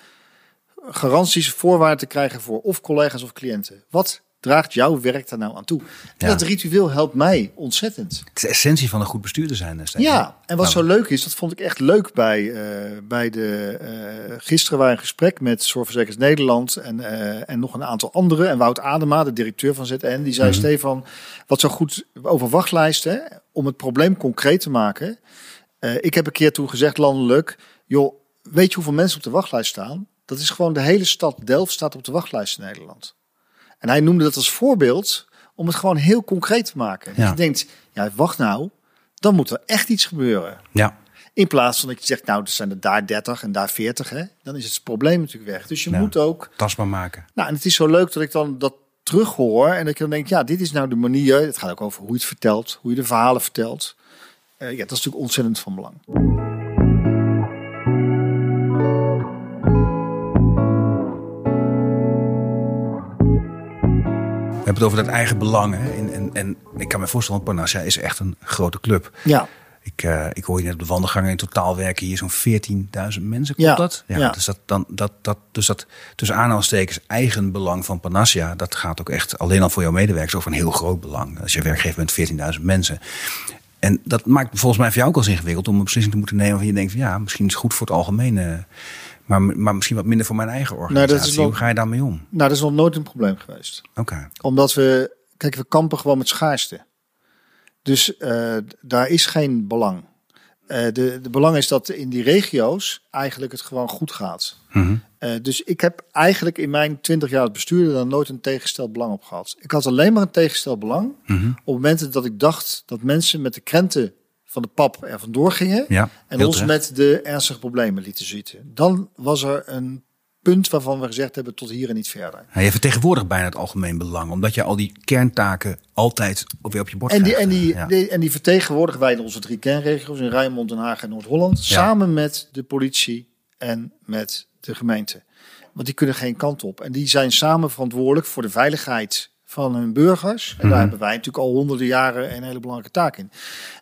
garanties, voorwaarden te krijgen voor of collega's of cliënten? Wat draagt jouw werk daar nou aan toe? En Ja. dat ritueel helpt mij ontzettend. Het is de essentie van een goed bestuurder zijn. Stefan. Ja, en wat Nou, zo leuk is, dat vond ik echt leuk bij, eh, bij de. eh, gisteren waren we in gesprek met Zorgverzekers Nederland en, en nog een aantal anderen. En Wout Adema, de directeur van ZN, die zei: Mhm. Stefan, wat zo goed over wachtlijsten, om het probleem concreet te maken. Ik heb een keer toen gezegd, landelijk, joh, weet je hoeveel mensen op de wachtlijst staan? Dat is gewoon de hele stad Delft staat op de wachtlijst in Nederland. En hij noemde dat als voorbeeld om het gewoon heel concreet te maken. Ja. Je denkt, ja, wacht nou, dan moet er echt iets gebeuren. Ja, In plaats van dat je zegt, nou, er zijn er daar 30 en daar 40, hè, dan is het probleem natuurlijk weg. Dus je Ja. moet ook. tastbaar maken. Nou, en het is zo leuk dat ik dan dat terughoor en dat ik dan denk, ja, dit is nou de manier. Het gaat ook over hoe je het vertelt, hoe je de verhalen vertelt. Eh, ja, dat is natuurlijk ontzettend van belang. Het over dat eigen belang. Hè? En, en, en ik kan me voorstellen, want Panassia is echt een grote club. Ja, Ik, eh, ik hoor je net op de wandelgangen. In totaal werken hier zo'n 14.000 mensen. Klopt Ja, dat? ja. Dus dat, dan, dat, dat, dus dat tussen aanhalingstekens eigen belang van Panassia. Dat gaat ook echt alleen al voor jouw medewerkers over een heel groot belang. Als je werkgever bent, 14.000 mensen. En dat maakt volgens mij voor jou ook wel eens ingewikkeld om een beslissing te moeten nemen. Waarvan je denkt van ja, misschien is het goed voor het algemene. Maar, maar misschien wat minder voor mijn eigen organisatie. dat is wel- Hoe ga je daarmee om? nou, dat is nog nooit een probleem geweest. Oké. Omdat we, kijk, we kampen gewoon met schaarste. Dus eh, daar is geen belang. Eh, de, de belang is dat in die regio's eigenlijk het gewoon goed gaat. Mhm. Eh, dus ik heb eigenlijk in mijn 20 jaar als bestuurder daar nooit een tegengesteld belang op gehad. Ik had alleen maar een tegengesteld belang Mhm. op momenten dat ik dacht dat mensen met de krenten van de pap er vandoor gingen. Ja, en ons terecht. met de ernstige problemen lieten zitten. Dan was er een punt waarvan we gezegd hebben tot hier en niet verder. Nou, je vertegenwoordigt bijna het algemeen belang. Omdat je al die kerntaken altijd weer op je bord En die, krijgt. en, die, Ja. die- en die vertegenwoordigen wij in onze drie kernregio's in Rijnmond, Den Haag en Noord-Holland. Samen met de politie en met de gemeente. Want die kunnen geen kant op. En die zijn samen verantwoordelijk voor de veiligheid van hun burgers. En daar hebben wij natuurlijk al honderden jaren een hele belangrijke taak in.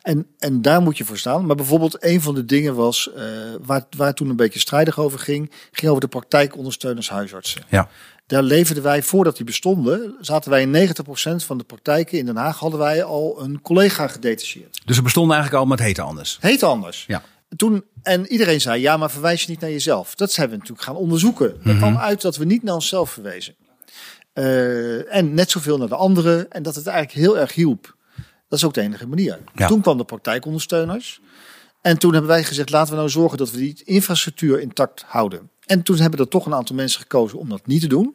En, en daar moet je voor staan. Maar bijvoorbeeld een van de dingen was, eh, waar, waar toen een beetje strijdig over ging, ging over de praktijkondersteuners huisartsen. Ja. Daar leverden wij, voordat die bestonden, zaten wij in 90% van de praktijken in Den Haag, hadden wij al een collega gedetacheerd. Dus er bestonden eigenlijk al, maar het heette anders. Heet anders. Ja. Toen, en iedereen zei, ja, maar verwijs je niet naar jezelf. Dat zijn we natuurlijk gaan onderzoeken. Er kwam uit dat we niet naar onszelf verwezen. Eh, en net zoveel naar de anderen. En dat het eigenlijk heel erg hielp. Dat is ook de enige manier. Ja. Toen kwam de praktijkondersteuners. En toen hebben wij gezegd, laten we nou zorgen dat we die infrastructuur intact houden. En toen hebben er toch een aantal mensen gekozen om dat niet te doen.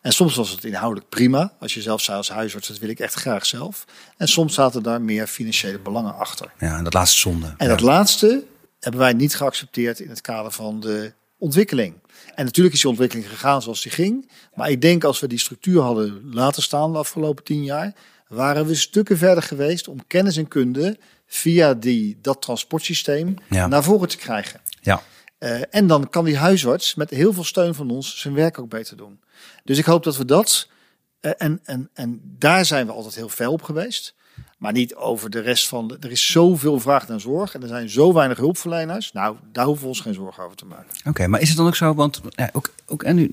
En soms was het inhoudelijk prima. Als je zelf zei als huisarts, dat wil ik echt graag zelf. En soms zaten daar meer financiële belangen achter. Ja, en dat laatste zonde. En ja. dat laatste hebben wij niet geaccepteerd in het kader van de ontwikkeling. En natuurlijk is die ontwikkeling gegaan zoals die ging. Maar ik denk als we die structuur hadden laten staan de afgelopen tien jaar, waren we stukken verder geweest om kennis en kunde via die, dat transportsysteem Ja. naar voren te krijgen. Ja. Eh, en dan kan die huisarts met heel veel steun van ons zijn werk ook beter doen. Dus ik hoop dat we dat. eh, en, en, en daar zijn we altijd heel fel op geweest. Maar niet over de rest van. De, er is zoveel vraag naar zorg en er zijn zo weinig hulpverleners. Nou, daar hoeven we ons geen zorgen over te maken. Oké, maar is het dan ook zo, want ja, ook, ook en nu,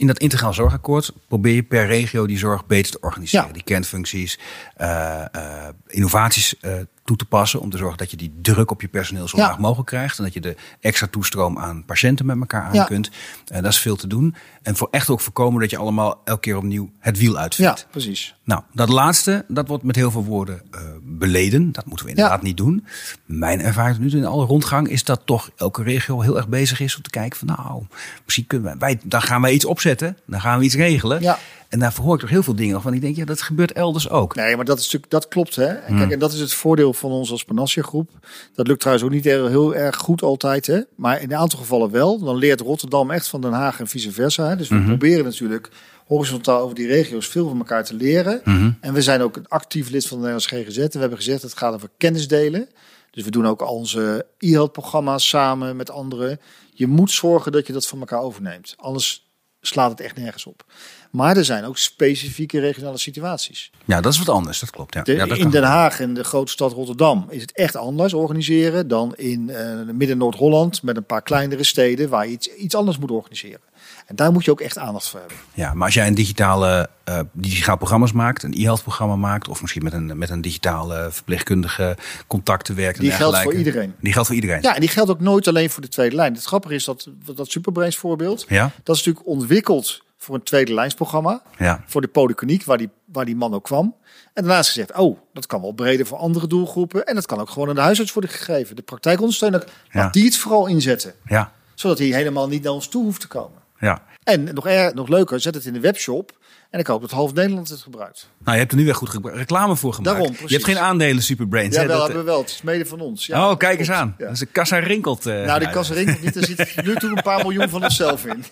in dat integraal zorgakkoord probeer je per regio die zorg beter te organiseren. Ja. Die kernfuncties, eh, eh, innovaties eh, toe te passen om te zorgen dat je die druk op je personeel zo Ja. laag mogelijk krijgt. En dat je de extra toestroom aan patiënten met elkaar aan Ja. kunt. Eh, dat is veel te doen. En voor echt ook voorkomen dat je allemaal elke keer opnieuw het wiel Ja, uitvindt. precies. Nou, dat laatste, dat wordt met heel veel woorden eh, beleden. Dat moeten we inderdaad Ja. niet doen. Mijn ervaring nu in alle rondgang is dat toch elke regio heel erg bezig is om te kijken van nou, misschien kunnen wij, wij dan gaan wij iets opzetten, dan gaan we iets regelen. Ja. En daar hoor ik toch heel veel dingen van. Ik denk, ja, dat gebeurt elders ook. Nee, maar dat, is natuurlijk, dat klopt. Hè? En, Hmm. kijk, en dat is het voordeel van ons als Panassia Groep. Dat lukt trouwens ook niet heel, heel erg goed altijd. Hè? Maar in een aantal gevallen wel. Dan leert Rotterdam echt van Den Haag en vice versa. Hè? Dus Mhm. we proberen natuurlijk horizontaal over die regio's veel van elkaar te leren. Mhm. En we zijn ook een actief lid van de Nederlandse GGZ. En we hebben gezegd, het gaat over kennis delen. Dus we doen ook al onze e-health programma's samen met anderen. Je moet zorgen dat je dat van elkaar overneemt. Anders slaat het echt nergens op. Maar er zijn ook specifieke regionale situaties. Ja, dat is wat anders. Dat klopt. Ja. De- ja, dat in. Den Haag en de grote stad Rotterdam is het echt anders organiseren dan in eh, Midden-Noord-Holland met een paar kleinere steden waar je iets, iets anders moet organiseren. En daar moet je ook echt aandacht voor hebben. Ja, maar als jij een digitale, digitaal programma's maakt, een e-health programma maakt, of misschien met een, met een digitale verpleegkundige contacten werkt. en Die geldt voor iedereen. Die geldt voor iedereen. Ja, en die geldt ook nooit alleen voor de tweede lijn. Het grappige is dat dat Superbrains voorbeeld, Ja? dat is natuurlijk ontwikkeld voor een tweede lijnsprogramma. Ja. Voor de polykliniek, waar die, waar die man ook kwam. En daarna is gezegd, oh, dat kan wel breder voor andere doelgroepen. En dat kan ook gewoon aan de huisarts worden gegeven. De praktijkondersteuner, Ja. laat die het vooral inzetten. Ja. Zodat hij helemaal niet naar ons toe hoeft te komen. Ja. En nog, er, nog leuker, zet het in de webshop. En ik hoop dat half Nederland het gebruikt. Nou, je hebt er nu weer goed reclame voor gemaakt. Daarom, je hebt geen aandelen Superbrains. Ja, hè? wel Dat- hebben we wel. Het is mede van ons. Ja, oh, kijk eens aan. Ja. Dat is een kassa rinkelt. eh, Nou, die kassa rinkelt niet. Er zit nu toe een paar miljoen van onszelf in.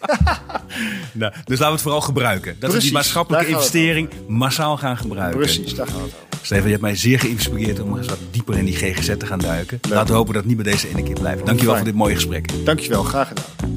Nou, dus laten we het vooral gebruiken. Dat we Precies, die maatschappelijke investering massaal gaan gebruiken. Precies, daar gaat het over. Steven, je hebt mij zeer geïnspireerd om eens wat dieper in die GGZ te gaan duiken. Laten we hopen dat het niet bij deze ene keer blijft. Dankjewel Fijn. voor dit mooie gesprek. Dankjewel, graag gedaan.